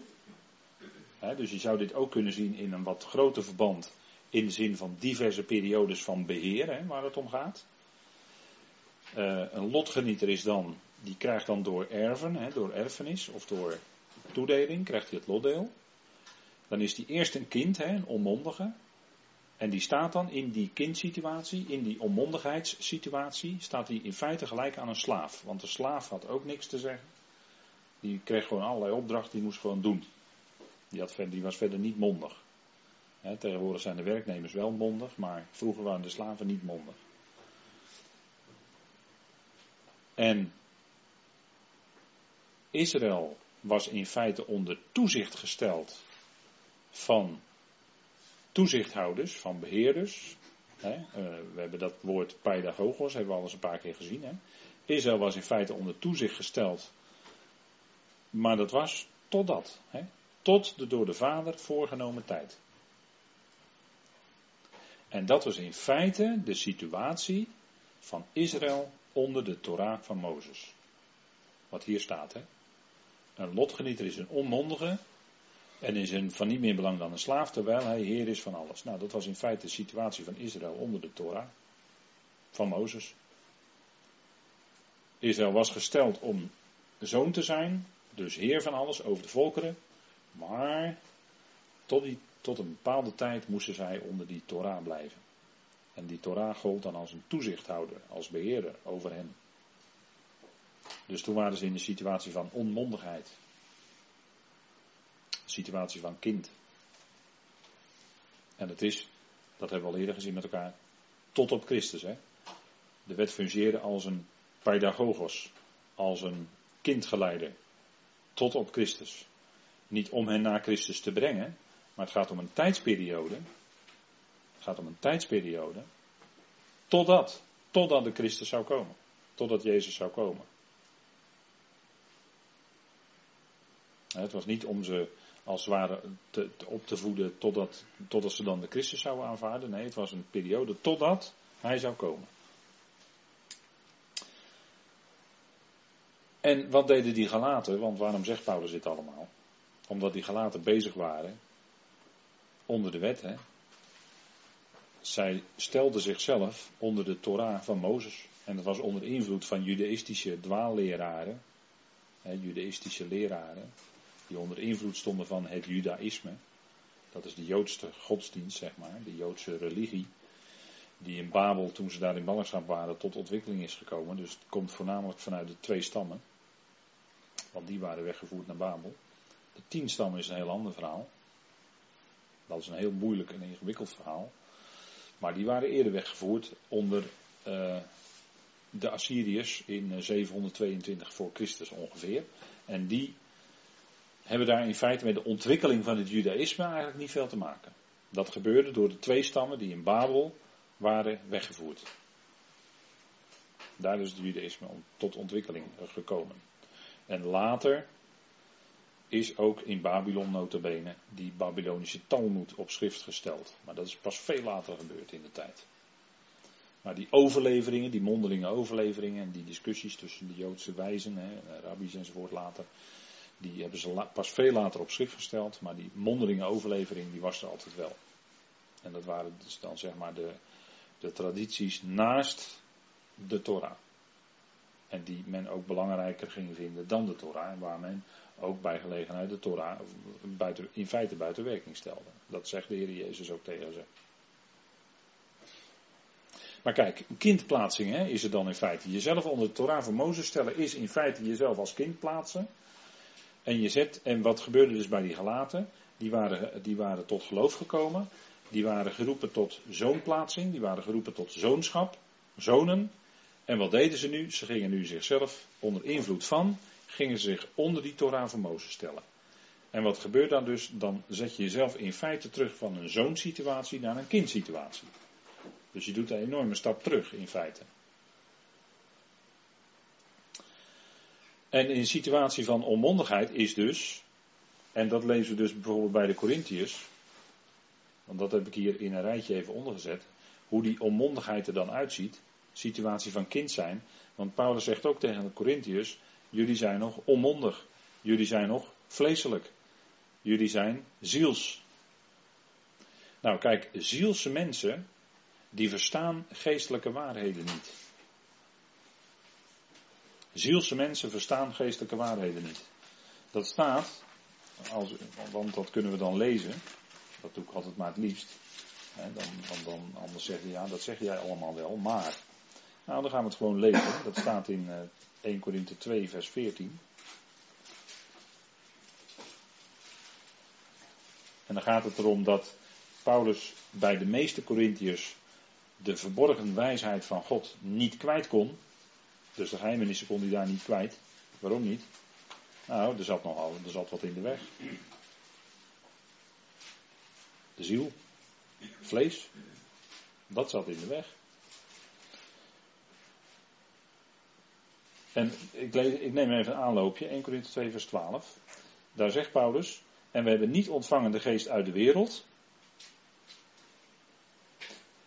dus je zou dit ook kunnen zien in een wat groter verband, in de zin van diverse periodes van beheer, waar het om gaat. Uh, een lotgenieter is dan, die krijgt dan door erven, door erfenis of door toedeling, krijgt hij het lotdeel. Dan is die eerst een kind, hè, een onmondige. En die staat dan in die kindsituatie, in die onmondigheidssituatie, staat hij in feite gelijk aan een slaaf. Want de slaaf had ook niks te zeggen. Die kreeg gewoon allerlei opdrachten, die moest gewoon doen. Die, die was verder niet mondig. Tegenwoordig zijn de werknemers wel mondig, maar vroeger waren de slaven niet mondig. En Israël was in feite onder toezicht gesteld van toezichthouders, van beheerders. Uh, we hebben dat woord pedagogos, hebben we al eens een paar keer gezien. Israël was in feite onder toezicht gesteld, maar dat was totdat, tot de door de vader voorgenomen tijd. En dat was in feite de situatie van Israël onder de Torah van Mozes. Wat hier staat, hè. Een lotgenieter is een onmondige en is een van niet meer belang dan een slaaf, terwijl hij heer is van alles. Nou, dat was in feite de situatie van Israël onder de Torah van Mozes. Israël was gesteld om zoon te zijn, dus heer van alles over de volkeren, maar tot, die, tot een bepaalde tijd moesten zij onder die Torah blijven. En die Torah gold dan als een toezichthouder, als beheerder over hen. Dus toen waren ze in de situatie van onmondigheid. situatie van kind. En het is, dat hebben we al eerder gezien met elkaar, tot op Christus. Hè? De wet fungeerde als een pedagogos, als een kindgeleider, tot op Christus. Niet om hen naar Christus te brengen, maar het gaat om een tijdsperiode. Het gaat om een tijdsperiode. Totdat, totdat de Christus zou komen. Totdat Jezus zou komen. Het was niet om ze als het ware te, op te voeden totdat, totdat ze dan de Christus zouden aanvaarden. Nee, het was een periode totdat hij zou komen. En wat deden die Galaten? Want waarom zegt Paulus dit allemaal? Omdat die Galaten bezig waren onder de wet. Hè? Zij stelden zichzelf onder de Torah van Mozes. En dat was onder invloed van judaïstische dwaalleraren. Hè, judaïstische leraren. Die onder invloed stonden van het judaïsme. Dat is de Joodse godsdienst, zeg maar. De Joodse religie. Die in Babel, toen ze daar in ballingschap waren, tot ontwikkeling is gekomen. Dus het komt voornamelijk vanuit de twee stammen. Want die waren weggevoerd naar Babel. De tien stammen is een heel ander verhaal. Dat is een heel moeilijk en ingewikkeld verhaal. Maar die waren eerder weggevoerd onder uh, de Assyriërs in 722 eh, voor Christus ongeveer. En die hebben daar in feite met de ontwikkeling van het judaïsme eigenlijk niet veel te maken. Dat gebeurde door de twee stammen die in Babel waren weggevoerd. Daar is het judaïsme tot ontwikkeling gekomen. En later is ook in Babylon notabene die Babylonische Talmud op schrift gesteld. Maar dat is pas veel later gebeurd in de tijd. Maar die overleveringen, die mondelinge overleveringen en die discussies tussen de Joodse wijzen, hè, rabbis enzovoort later, die hebben ze pas veel later op schrift gesteld. Maar die mondelinge overlevering, die was er altijd wel. En dat waren dus dan zeg maar de, de tradities naast de Torah. En die men ook belangrijker ging vinden dan de Torah. En waar men ook bij gelegenheid de Torah buiten, in feite buiten werking stelde. Dat zegt de Heer Jezus ook tegen ze. Maar kijk, kindplaatsing hè, is er dan in feite. Jezelf onder de Torah van Mozes stellen is in feite jezelf als kind plaatsen. En je zet, en wat gebeurde dus bij die gelaten? Die waren, die waren tot geloof gekomen. Die waren geroepen tot zoonplaatsing. Die waren geroepen tot zoonschap. Zonen. En wat deden ze nu? Ze gingen nu zichzelf onder invloed van gingen ze zich onder die Torah van Mozes stellen. En wat gebeurt dan dus? Dan zet je jezelf in feite terug van een zoonsituatie naar een kindsituatie. Dus je doet een enorme stap terug in feite. En in een situatie van onmondigheid is dus, en dat lezen we dus bijvoorbeeld bij de Corinthiërs, want dat heb ik hier in een rijtje even ondergezet, hoe die onmondigheid er dan uitziet, situatie van kind zijn. Want Paulus zegt ook tegen de Corinthiërs, Jullie zijn nog onmondig. Jullie zijn nog vleeselijk. Jullie zijn ziels. Nou kijk, zielse mensen, die verstaan geestelijke waarheden niet. Zielse mensen verstaan geestelijke waarheden niet. Dat staat, als, want dat kunnen we dan lezen. Dat doe ik altijd maar het liefst. dan, dan, dan, anders zeggen ja, dat zeg jij allemaal wel, maar. Nou, dan gaan we het gewoon lezen. Dat staat in uh, 1 Korinthe 2, vers 14. En dan gaat het erom dat Paulus bij de meeste Corinthiërs de verborgen wijsheid van God niet kwijt kon. Dus de geheimenissen kon hij daar niet kwijt. Waarom niet? Nou, er zat nogal, er zat wat in de weg. De ziel, vlees, dat zat in de weg. En ik, ik neem even een aanloopje, 1 Corinthië 2 vers 12. Daar zegt Paulus, en we hebben niet ontvangen de geest uit de wereld,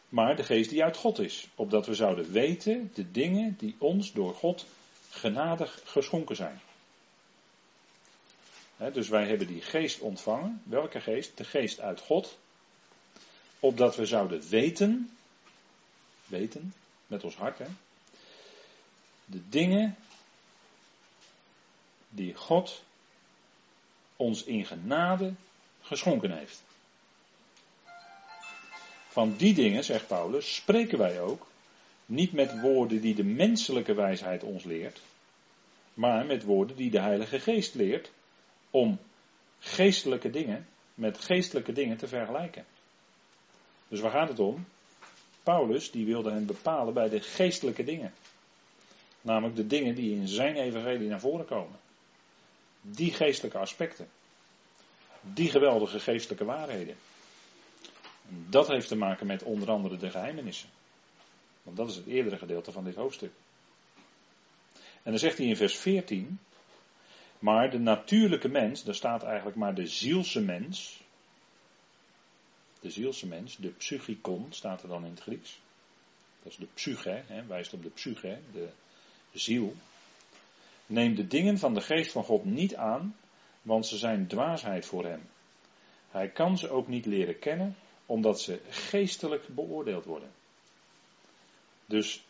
maar de geest die uit God is. Opdat we zouden weten de dingen die ons door God genadig geschonken zijn. dus wij hebben die geest ontvangen. Welke geest? De geest uit God. Opdat we zouden weten, weten, met ons hart, hè, de dingen die God ons in genade geschonken heeft. Van die dingen, zegt Paulus, spreken wij ook, niet met woorden die de menselijke wijsheid ons leert, maar met woorden die de Heilige Geest leert, om geestelijke dingen met geestelijke dingen te vergelijken. Dus waar gaat het om? Paulus die wilde hen bepalen bij de geestelijke dingen. Namelijk de dingen die in zijn evangelie naar voren komen. Die geestelijke aspecten. Die geweldige geestelijke waarheden. Dat heeft te maken met onder andere de geheimenissen. Want dat is het eerdere gedeelte van dit hoofdstuk. En dan zegt hij in vers 14. Maar de natuurlijke mens, daar staat eigenlijk maar de zielse mens. De zielse mens, de psychikon staat er dan in het Grieks. Dat is de psyche, hè, wijst op de psyche, de ziel. Neem de dingen van de geest van God niet aan, want ze zijn dwaasheid voor hem. Hij kan ze ook niet leren kennen, omdat ze geestelijk beoordeeld worden. Dus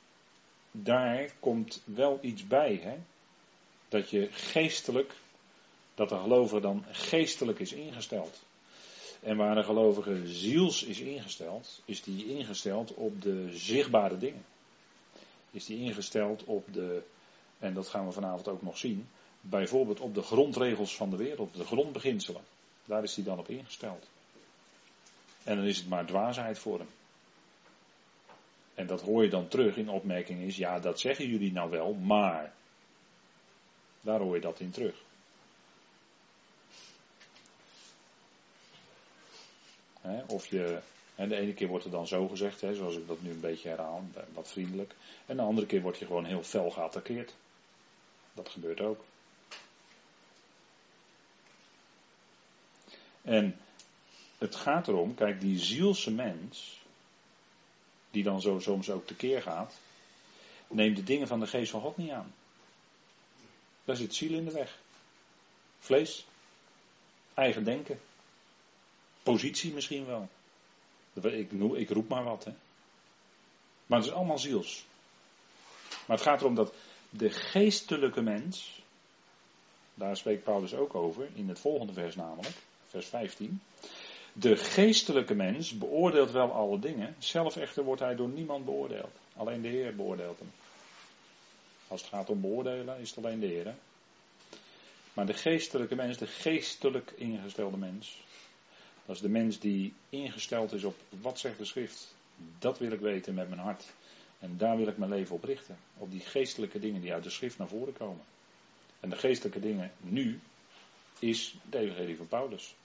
daar komt wel iets bij, hè? dat je geestelijk, dat de gelovige dan geestelijk is ingesteld. En waar de gelovige ziels is ingesteld, is die ingesteld op de zichtbare dingen. Is die ingesteld op de, en dat gaan we vanavond ook nog zien, bijvoorbeeld op de grondregels van de wereld, de grondbeginselen. Daar is hij dan op ingesteld. En dan is het maar dwaasheid voor hem. En dat hoor je dan terug in opmerkingen is, ja dat zeggen jullie nou wel, maar. Daar hoor je dat in terug. of je, en de ene keer wordt er dan zo gezegd, zoals ik dat nu een beetje herhaal, wat vriendelijk. En de andere keer word je gewoon heel fel geattaqueerd. Dat gebeurt ook. En het gaat erom, kijk, die zielse mens, die dan zo soms ook tekeer gaat, neemt de dingen van de geest van God niet aan. Daar zit ziel in de weg. Vlees, eigen denken, positie misschien wel. Ik, ik roep maar wat, hè. Maar het is allemaal ziels. Maar het gaat erom dat de geestelijke mens, daar spreekt Paulus ook over, in het volgende vers namelijk, vers 15. De geestelijke mens beoordeelt wel alle dingen, zelf echter wordt hij door niemand beoordeeld. Alleen de Heer beoordeelt hem. Als het gaat om beoordelen, is het alleen de Heer. Maar de geestelijke mens, de geestelijk ingestelde mens, dat is de mens die ingesteld is op wat zegt de schrift. Dat wil ik weten met mijn hart. En daar wil ik mijn leven op richten. Op die geestelijke dingen die uit de schrift naar voren komen. En de geestelijke dingen nu is de evangelie van Paulus.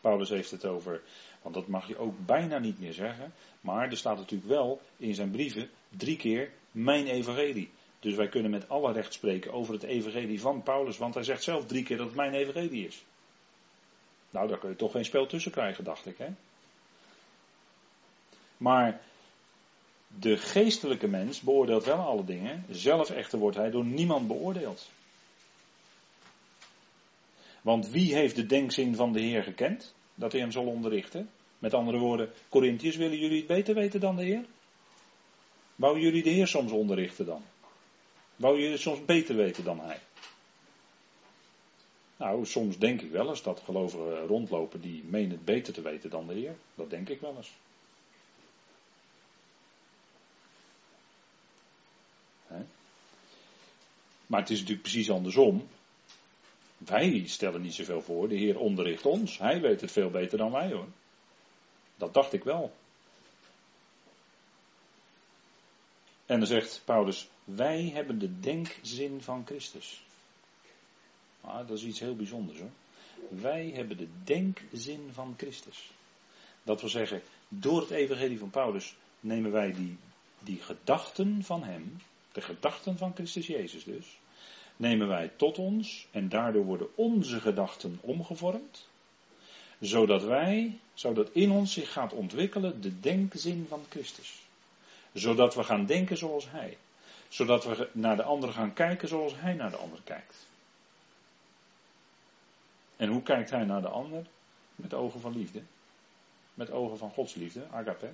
Paulus heeft het over, want dat mag je ook bijna niet meer zeggen, maar er staat natuurlijk wel in zijn brieven drie keer mijn evangelie. Dus wij kunnen met alle recht spreken over het evangelie van Paulus, want hij zegt zelf drie keer dat het mijn evangelie is. Nou, daar kun je toch geen spel tussen krijgen, dacht ik. Hè? Maar de geestelijke mens beoordeelt wel alle dingen, zelf echter wordt hij door niemand beoordeeld. Want wie heeft de denkzin van de Heer gekend? Dat hij hem zal onderrichten. Met andere woorden, Corinthiërs, willen jullie het beter weten dan de Heer? Wou jullie de Heer soms onderrichten dan? Wou jullie het soms beter weten dan hij? Nou, soms denk ik wel eens dat gelovigen rondlopen die menen het beter te weten dan de Heer. Dat denk ik wel eens. Maar het is natuurlijk precies andersom. Wij stellen niet zoveel voor. De Heer onderricht ons. Hij weet het veel beter dan wij hoor. Dat dacht ik wel. En dan zegt Paulus: Wij hebben de denkzin van Christus. Ah, dat is iets heel bijzonders hoor. Wij hebben de denkzin van Christus. Dat wil zeggen, door het evangelie van Paulus nemen wij die, die gedachten van hem, de gedachten van Christus Jezus dus, nemen wij tot ons en daardoor worden onze gedachten omgevormd. Zodat wij, zodat in ons zich gaat ontwikkelen de denkzin van Christus. Zodat we gaan denken zoals Hij. Zodat we naar de ander gaan kijken zoals Hij naar de ander kijkt. En hoe kijkt Hij naar de ander? Met ogen van liefde. Met ogen van Gods liefde, agape.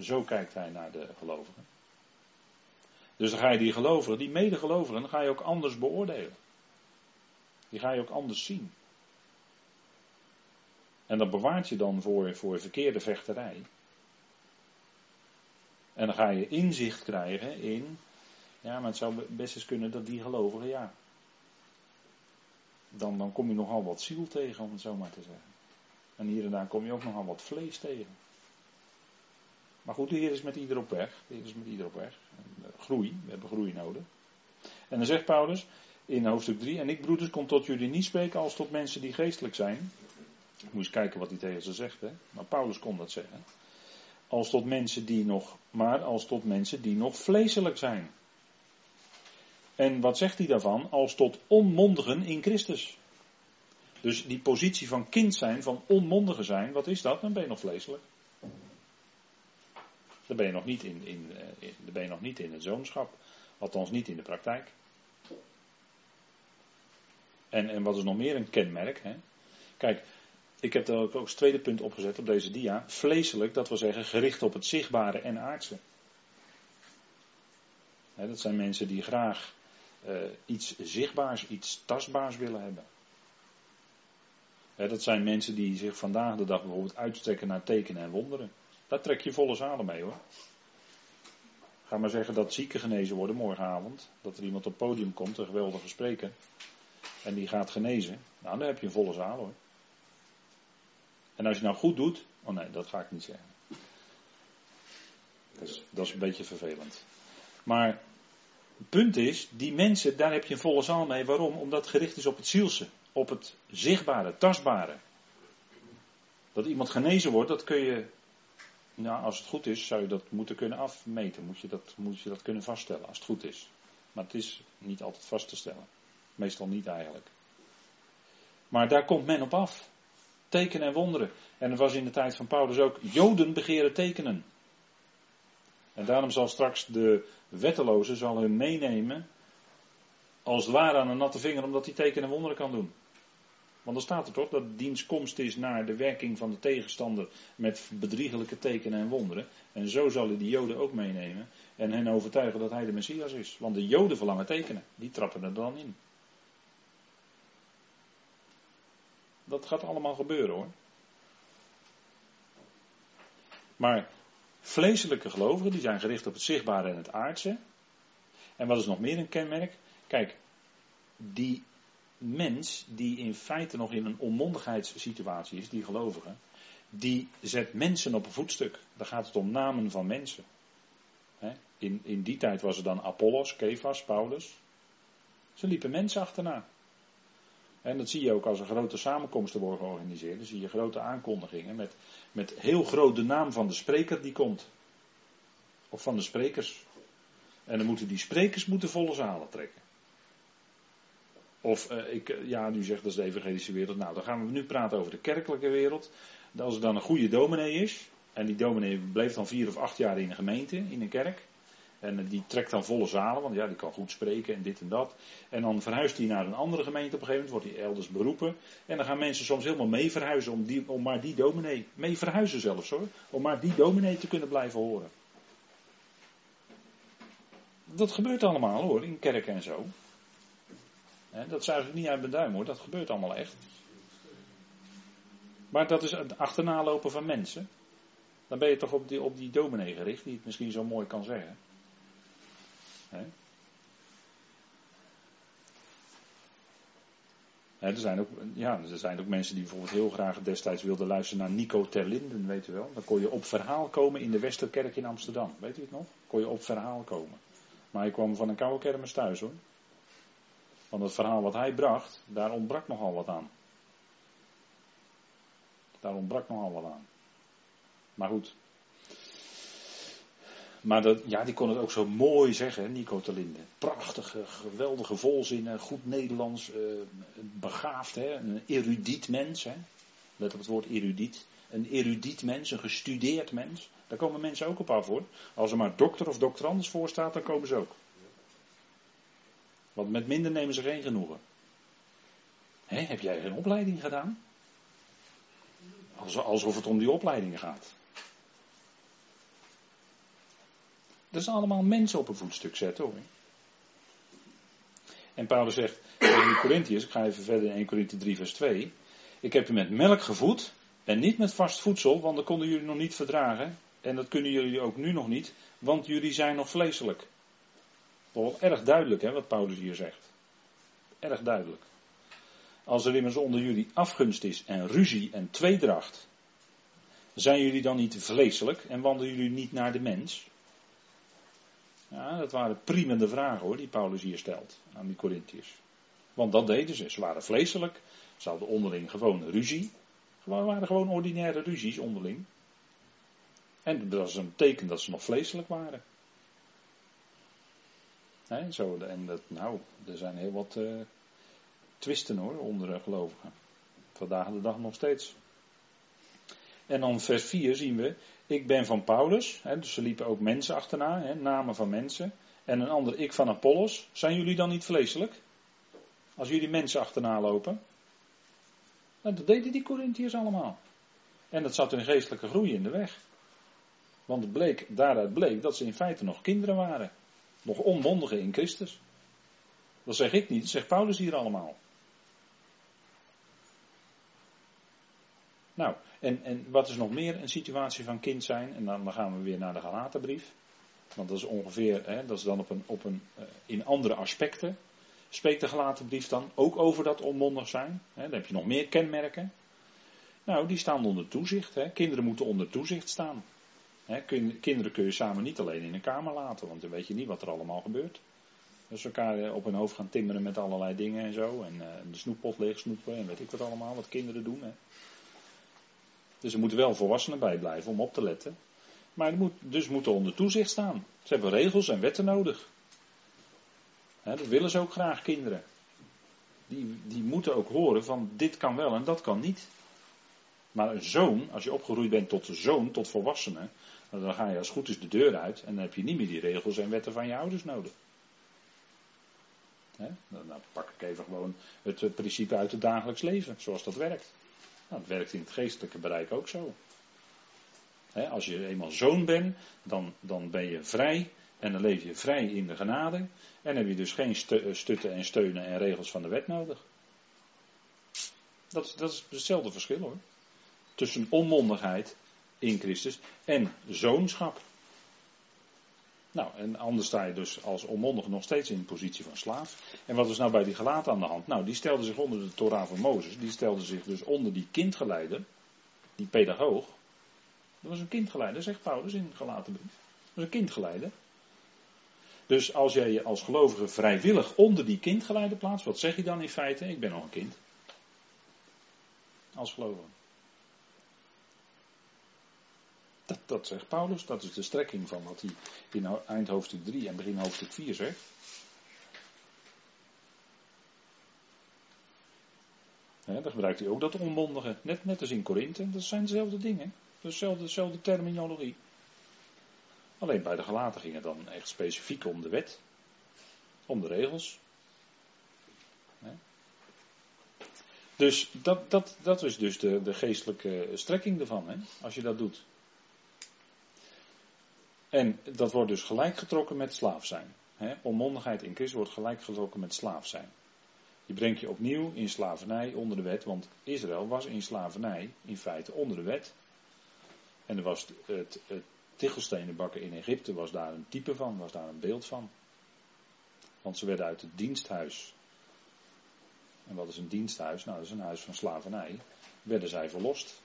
Zo kijkt Hij naar de gelovigen. Dus dan ga je die gelovigen, die medegelovigen, ga je ook anders beoordelen. Die ga je ook anders zien. En dat bewaart je dan voor, voor verkeerde vechterij. En dan ga je inzicht krijgen in. Ja, maar het zou best eens kunnen dat die gelovigen, ja. Dan, dan kom je nogal wat ziel tegen, om het zo maar te zeggen. En hier en daar kom je ook nogal wat vlees tegen. Maar goed, de Heer is met ieder op weg. De Heer is met ieder op weg. En, uh, groei, we hebben groei nodig. En dan zegt Paulus in hoofdstuk 3: En ik, broeders, kom tot jullie niet spreken als tot mensen die geestelijk zijn. Moet eens kijken wat hij tegen ze zegt, hè? Maar Paulus kon dat zeggen. Als tot mensen die nog, maar als tot mensen die nog vleeselijk zijn. En wat zegt hij daarvan? Als tot onmondigen in Christus. Dus die positie van kind zijn, van onmondigen zijn, wat is dat? Dan ben je nog vleeselijk. Dan ben je nog niet in, in, eh, dan ben je nog niet in het zoonschap. Althans niet in de praktijk. En, en wat is nog meer een kenmerk? Hè? Kijk, ik heb er ook als tweede punt opgezet op deze dia. Vleeselijk, dat wil zeggen gericht op het zichtbare en aardse. Dat zijn mensen die graag uh, iets zichtbaars, iets tastbaars willen hebben. Dat zijn mensen die zich vandaag de dag bijvoorbeeld uitstrekken naar tekenen en wonderen. Daar trek je volle zalen mee hoor. Ga maar zeggen dat zieken genezen worden morgenavond. Dat er iemand op het podium komt, een geweldige spreker. En die gaat genezen. Nou, dan heb je een volle zaal hoor. En als je nou goed doet. Oh nee, dat ga ik niet zeggen. Dat is, dat is een beetje vervelend. Maar het punt is, die mensen, daar heb je een volle zaal mee. Waarom? Omdat het gericht is op het zielse. Op het zichtbare, tastbare. Dat iemand genezen wordt, dat kun je nou, als het goed is, zou je dat moeten kunnen afmeten. Moet je dat, moet je dat kunnen vaststellen, als het goed is. Maar het is niet altijd vast te stellen. Meestal niet eigenlijk. Maar daar komt men op af. Tekenen en wonderen. En het was in de tijd van Paulus ook, Joden begeren tekenen. En daarom zal straks de wetteloze zal hun meenemen, als het ware aan een natte vinger, omdat hij tekenen en wonderen kan doen. Want dan staat er toch dat diens komst is naar de werking van de tegenstander met bedriegelijke tekenen en wonderen. En zo zal hij die Joden ook meenemen en hen overtuigen dat hij de Messias is. Want de Joden verlangen tekenen, die trappen er dan in. Dat gaat allemaal gebeuren hoor. Maar vleeselijke gelovigen, die zijn gericht op het zichtbare en het aardse. En wat is nog meer een kenmerk? Kijk, die mens die in feite nog in een onmondigheidssituatie is, die gelovige, die zet mensen op een voetstuk. Dan gaat het om namen van mensen. In, in die tijd was het dan Apollos, Kefas, Paulus. Ze liepen mensen achterna. En dat zie je ook als er grote samenkomsten worden georganiseerd. Dan zie je grote aankondigingen met, met heel groot de naam van de spreker die komt. Of van de sprekers. En dan moeten die sprekers moeten volle zalen trekken. Of uh, ik, ja, nu zegt dat is de evangelische wereld. Nou, dan gaan we nu praten over de kerkelijke wereld. Als er dan een goede dominee is. En die dominee bleef dan vier of acht jaar in een gemeente, in een kerk. En uh, die trekt dan volle zalen, want ja, die kan goed spreken en dit en dat. En dan verhuist hij naar een andere gemeente op een gegeven moment, wordt hij elders beroepen. En dan gaan mensen soms helemaal mee verhuizen om, die, om maar die dominee, mee verhuizen zelfs hoor, om maar die dominee te kunnen blijven horen. Dat gebeurt allemaal hoor, in kerken en zo. Dat zuig ik niet uit mijn duim hoor, dat gebeurt allemaal echt. Maar dat is het achterna lopen van mensen. Dan ben je toch op die, op die dominee gericht, die het misschien zo mooi kan zeggen. Er, zijn ook, ja, er zijn ook mensen die bijvoorbeeld heel graag destijds wilden luisteren naar Nico Terlinden, weet u wel. Dan kon je op verhaal komen in de Westerkerk in Amsterdam. Weet u het nog? Kon je op verhaal komen. Maar hij kwam van een koude kermis thuis hoor. Want het verhaal wat hij bracht, daar ontbrak nogal wat aan. Daar ontbrak nogal wat aan. Maar goed. Maar dat, ja, die kon het ook zo mooi zeggen, Nico Telinde. Prachtige, geweldige volzinnen, goed Nederlands, eh, begaafd, hè, een erudiet mens. Hè. Let op het woord erudiet. Een erudiet mens, een gestudeerd mens. Daar komen mensen ook op af hoor. Als er maar dokter of doctorandus voor staat, dan komen ze ook. Want met minder nemen ze geen genoegen. Hé, heb jij geen opleiding gedaan? Alsof het om die opleidingen gaat. Dat is allemaal mensen op een voetstuk zetten hoor. En Paulus zegt tegen de Corinthiërs, ik ga even verder in 1 Corinthië 3 vers 2. Ik heb je met melk gevoed en niet met vast voedsel, want dat konden jullie nog niet verdragen. En dat kunnen jullie ook nu nog niet, want jullie zijn nog vleeselijk. Wel erg duidelijk hè, wat Paulus hier zegt. Erg duidelijk. Als er immers onder jullie afgunst is en ruzie en tweedracht, zijn jullie dan niet vleeselijk en wandelen jullie niet naar de mens? Ja, dat waren priemende vragen hoor, die Paulus hier stelt aan die Corinthiërs. Want dat deden ze. Ze waren vleeselijk. Ze hadden onderling gewoon ruzie. Gewoon waren gewoon ordinaire ruzies onderling. En dat is een teken dat ze nog vleeselijk waren. He, zo, en dat, nou, er zijn heel wat uh, twisten hoor, onder gelovigen. Vandaag de dag nog steeds. En dan vers 4 zien we, ik ben van Paulus, hè, dus ze liepen ook mensen achterna, hè, namen van mensen. En een ander, ik van Apollos. Zijn jullie dan niet vleeselijk? Als jullie mensen achterna lopen. Nou, dat deden die Corinthiërs allemaal. En dat zat hun geestelijke groei in de weg. Want het bleek, daaruit bleek dat ze in feite nog kinderen waren. Nog onmondigen in Christus. Dat zeg ik niet, dat zegt Paulus hier allemaal. Nou, en, en wat is nog meer een situatie van kind zijn? En dan, gaan we weer naar de Galatenbrief. Want dat is ongeveer, hè, dat is dan op een, op een, uh, in andere aspecten. Spreekt de Galatenbrief dan ook over dat onmondig zijn? Hè, dan heb je nog meer kenmerken. Nou, die staan onder toezicht. Hè. Kinderen moeten onder toezicht staan. Hè, kinderen kun je samen niet alleen in een kamer laten, want dan weet je niet wat er allemaal gebeurt. Dus elkaar eh, op hun hoofd gaan timmeren met allerlei dingen en zo. En uh, de snoeppot leeg snoepen en weet ik wat allemaal, wat kinderen doen. Hè. Dus er moeten wel volwassenen bij blijven om op te letten. Maar moet, dus moeten onder toezicht staan. Ze hebben regels en wetten nodig. dat willen ze ook graag, kinderen. Die, die moeten ook horen van dit kan wel en dat kan niet. Maar een zoon, als je opgegroeid bent tot zoon, tot volwassene, dan ga je als goed is de deur uit en dan heb je niet meer die regels en wetten van je ouders nodig. dan, dan, pak ik even gewoon het principe uit het dagelijks leven, zoals dat werkt. Nou, dat werkt in het geestelijke bereik ook zo. als je eenmaal zoon bent, dan, dan ben je vrij en dan leef je vrij in de genade. En heb je dus geen eh, stutten en steunen en regels van de wet nodig. Dat, dat is hetzelfde verschil hoor. Tussen onmondigheid in Christus en zoonschap. Nou, en anders sta je dus als onmondige nog steeds in de positie van slaaf. En wat is nou bij die gelaten aan de hand? Nou, die stelde zich onder de Torah van Mozes. Die stelde zich dus onder die kindgeleider, die pedagoog. Dat was een kindgeleider, zegt Paulus in Galatenbrief. Dat was een kindgeleider. Dus als jij je als gelovige vrijwillig onder die kindgeleider plaatst, wat zeg je dan in feite? Ik ben nog een kind. Als gelovige. Dat, dat zegt Paulus, dat is de strekking van wat hij in eind hoofdstuk 3 en begin hoofdstuk 4 zegt. dan gebruikt hij ook dat onmondige, net, net als in Korinthe. Dat zijn dezelfde dingen, dezelfde, dezelfde terminologie. Alleen bij de gelaten ging het dan echt specifiek om de wet, om de regels. Dus dat, dat, dat is dus de, de geestelijke strekking ervan, hè, als je dat doet. En dat wordt dus gelijk getrokken met slaaf zijn. He, onmondigheid in Christus wordt gelijk getrokken met slaaf zijn. Je brengt je opnieuw in slavernij onder de wet, want Israël was in slavernij in feite onder de wet. En er was het, het in Egypte was daar een type van, was daar een beeld van. Want ze werden uit het diensthuis. En wat is een diensthuis? Nou, dat is een huis van slavernij. Werden zij verlost.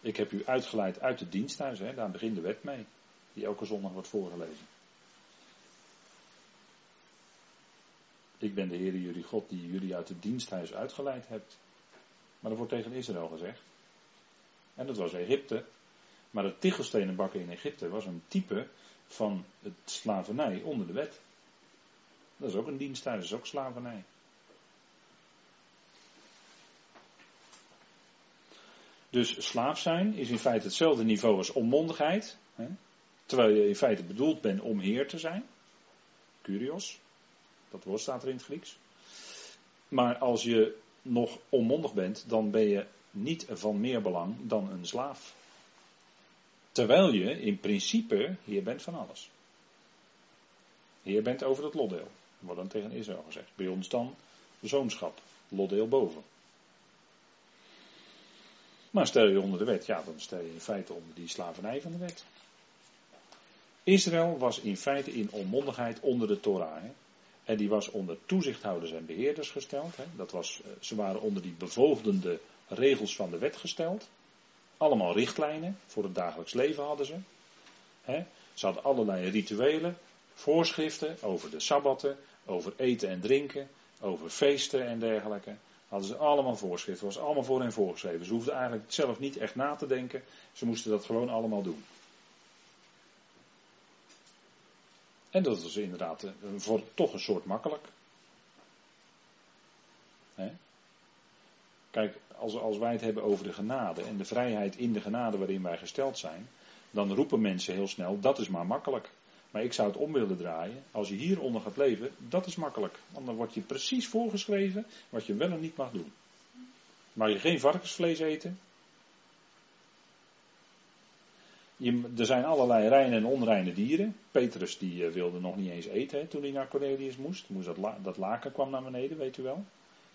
Ik heb u uitgeleid uit het diensthuis, hè, daar begint de wet mee die elke zondag wordt voorgelezen. Ik ben de Heer jullie God die jullie uit het diensthuis uitgeleid hebt. Maar dat wordt tegen Israël gezegd. En dat was Egypte. Maar het tichelstenen bakken in Egypte was een type van het slavernij onder de wet. Dat is ook een diensthuis, dat is ook slavernij. Dus slaaf zijn is in feite hetzelfde niveau als onmondigheid. Terwijl je in feite bedoeld bent om heer te zijn. Curios. Dat woord staat er in het Grieks. Maar als je nog onmondig bent, dan ben je niet van meer belang dan een slaaf. Terwijl je in principe heer bent van alles. Heer bent over het lotdeel. Wordt dan tegen Israël gezegd. Bij ons dan zoonschap. Lotdeel boven. Maar stel je onder de wet, ja, dan stel je in feite onder die slavernij van de wet. Israël was in feite in onmondigheid onder de Torah. Hè? En die was onder toezichthouders en beheerders gesteld. Hè? Dat was, eh, ze waren onder die bevoogdende regels van de wet gesteld. Allemaal richtlijnen voor het dagelijks leven hadden ze. Hè? Ze hadden allerlei rituelen, voorschriften over de sabbatten, over eten en drinken, over feesten en dergelijke. Hadden ze allemaal voorschriften, was allemaal voor hen voorgeschreven. Ze hoefden eigenlijk zelf niet echt na te denken, ze moesten dat gewoon allemaal doen. En dat was inderdaad eh, voor toch een soort makkelijk. Kijk, als, als wij het hebben over de genade en de vrijheid in de genade waarin wij gesteld zijn, dan roepen mensen heel snel, dat is maar makkelijk. Maar ik zou het om willen draaien. Als je hieronder gaat leven, dat is makkelijk. Want dan wordt je precies voorgeschreven wat je wel en niet mag doen. Mag je geen varkensvlees eten? Je, er zijn allerlei reine en onreine dieren. Petrus die uh, wilde nog niet eens eten hè, toen hij naar Cornelius moest. moest dat, dat laken kwam naar beneden, weet u wel.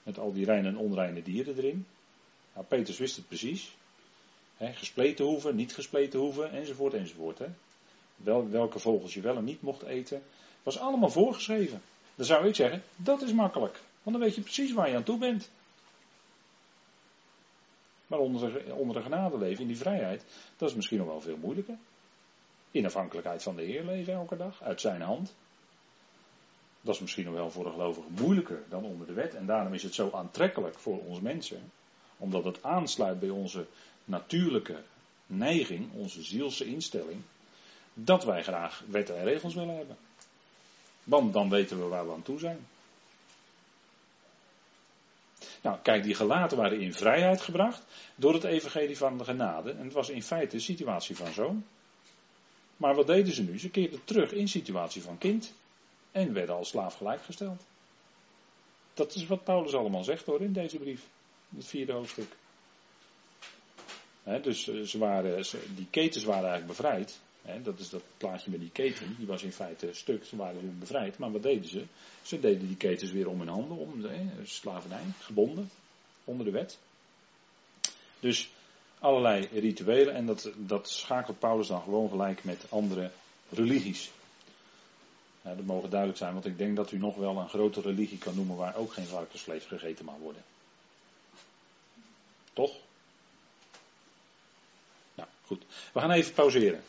Met al die reine en onreine dieren erin. Nou, Petrus wist het precies. Gespleten hoeven, niet gespleten hoeven, enzovoort, enzovoort. Hè. Wel, welke vogels je wel en niet mocht eten. Was allemaal voorgeschreven. Dan zou ik zeggen, dat is makkelijk. Want dan weet je precies waar je aan toe bent. Maar onder de, onder de genade leven, in die vrijheid, dat is misschien nog wel veel moeilijker. In afhankelijkheid van de Heer leven elke dag, uit zijn hand. Dat is misschien nog wel voor de gelovige moeilijker dan onder de wet. En daarom is het zo aantrekkelijk voor ons mensen. Omdat het aansluit bij onze natuurlijke neiging, onze zielse instelling. Dat wij graag wetten en regels willen hebben. Want dan weten we waar we aan toe zijn. Nou, kijk, die gelaten waren in vrijheid gebracht door het evangelie van de genade. En het was in feite de situatie van zoon. Maar wat deden ze nu? Ze keerden terug in situatie van kind. En werden als slaaf gelijkgesteld. Dat is wat Paulus allemaal zegt hoor in deze brief. In het vierde hoofdstuk. dus eh, ze waren, die ketens waren eigenlijk bevrijd dat is dat plaatje met die keten, die was in feite stuk, ze waren bevrijd. Maar wat deden ze? Ze deden die ketens weer om hun handen, om slavernij, gebonden, onder de wet. Dus allerlei rituelen en dat, dat schakelt Paulus dan gewoon gelijk met andere religies. Dat mogen duidelijk zijn, want ik denk dat u nog wel een grote religie kan noemen waar ook geen varkensvlees gegeten mag worden. Toch? Nou, goed. We gaan even pauzeren.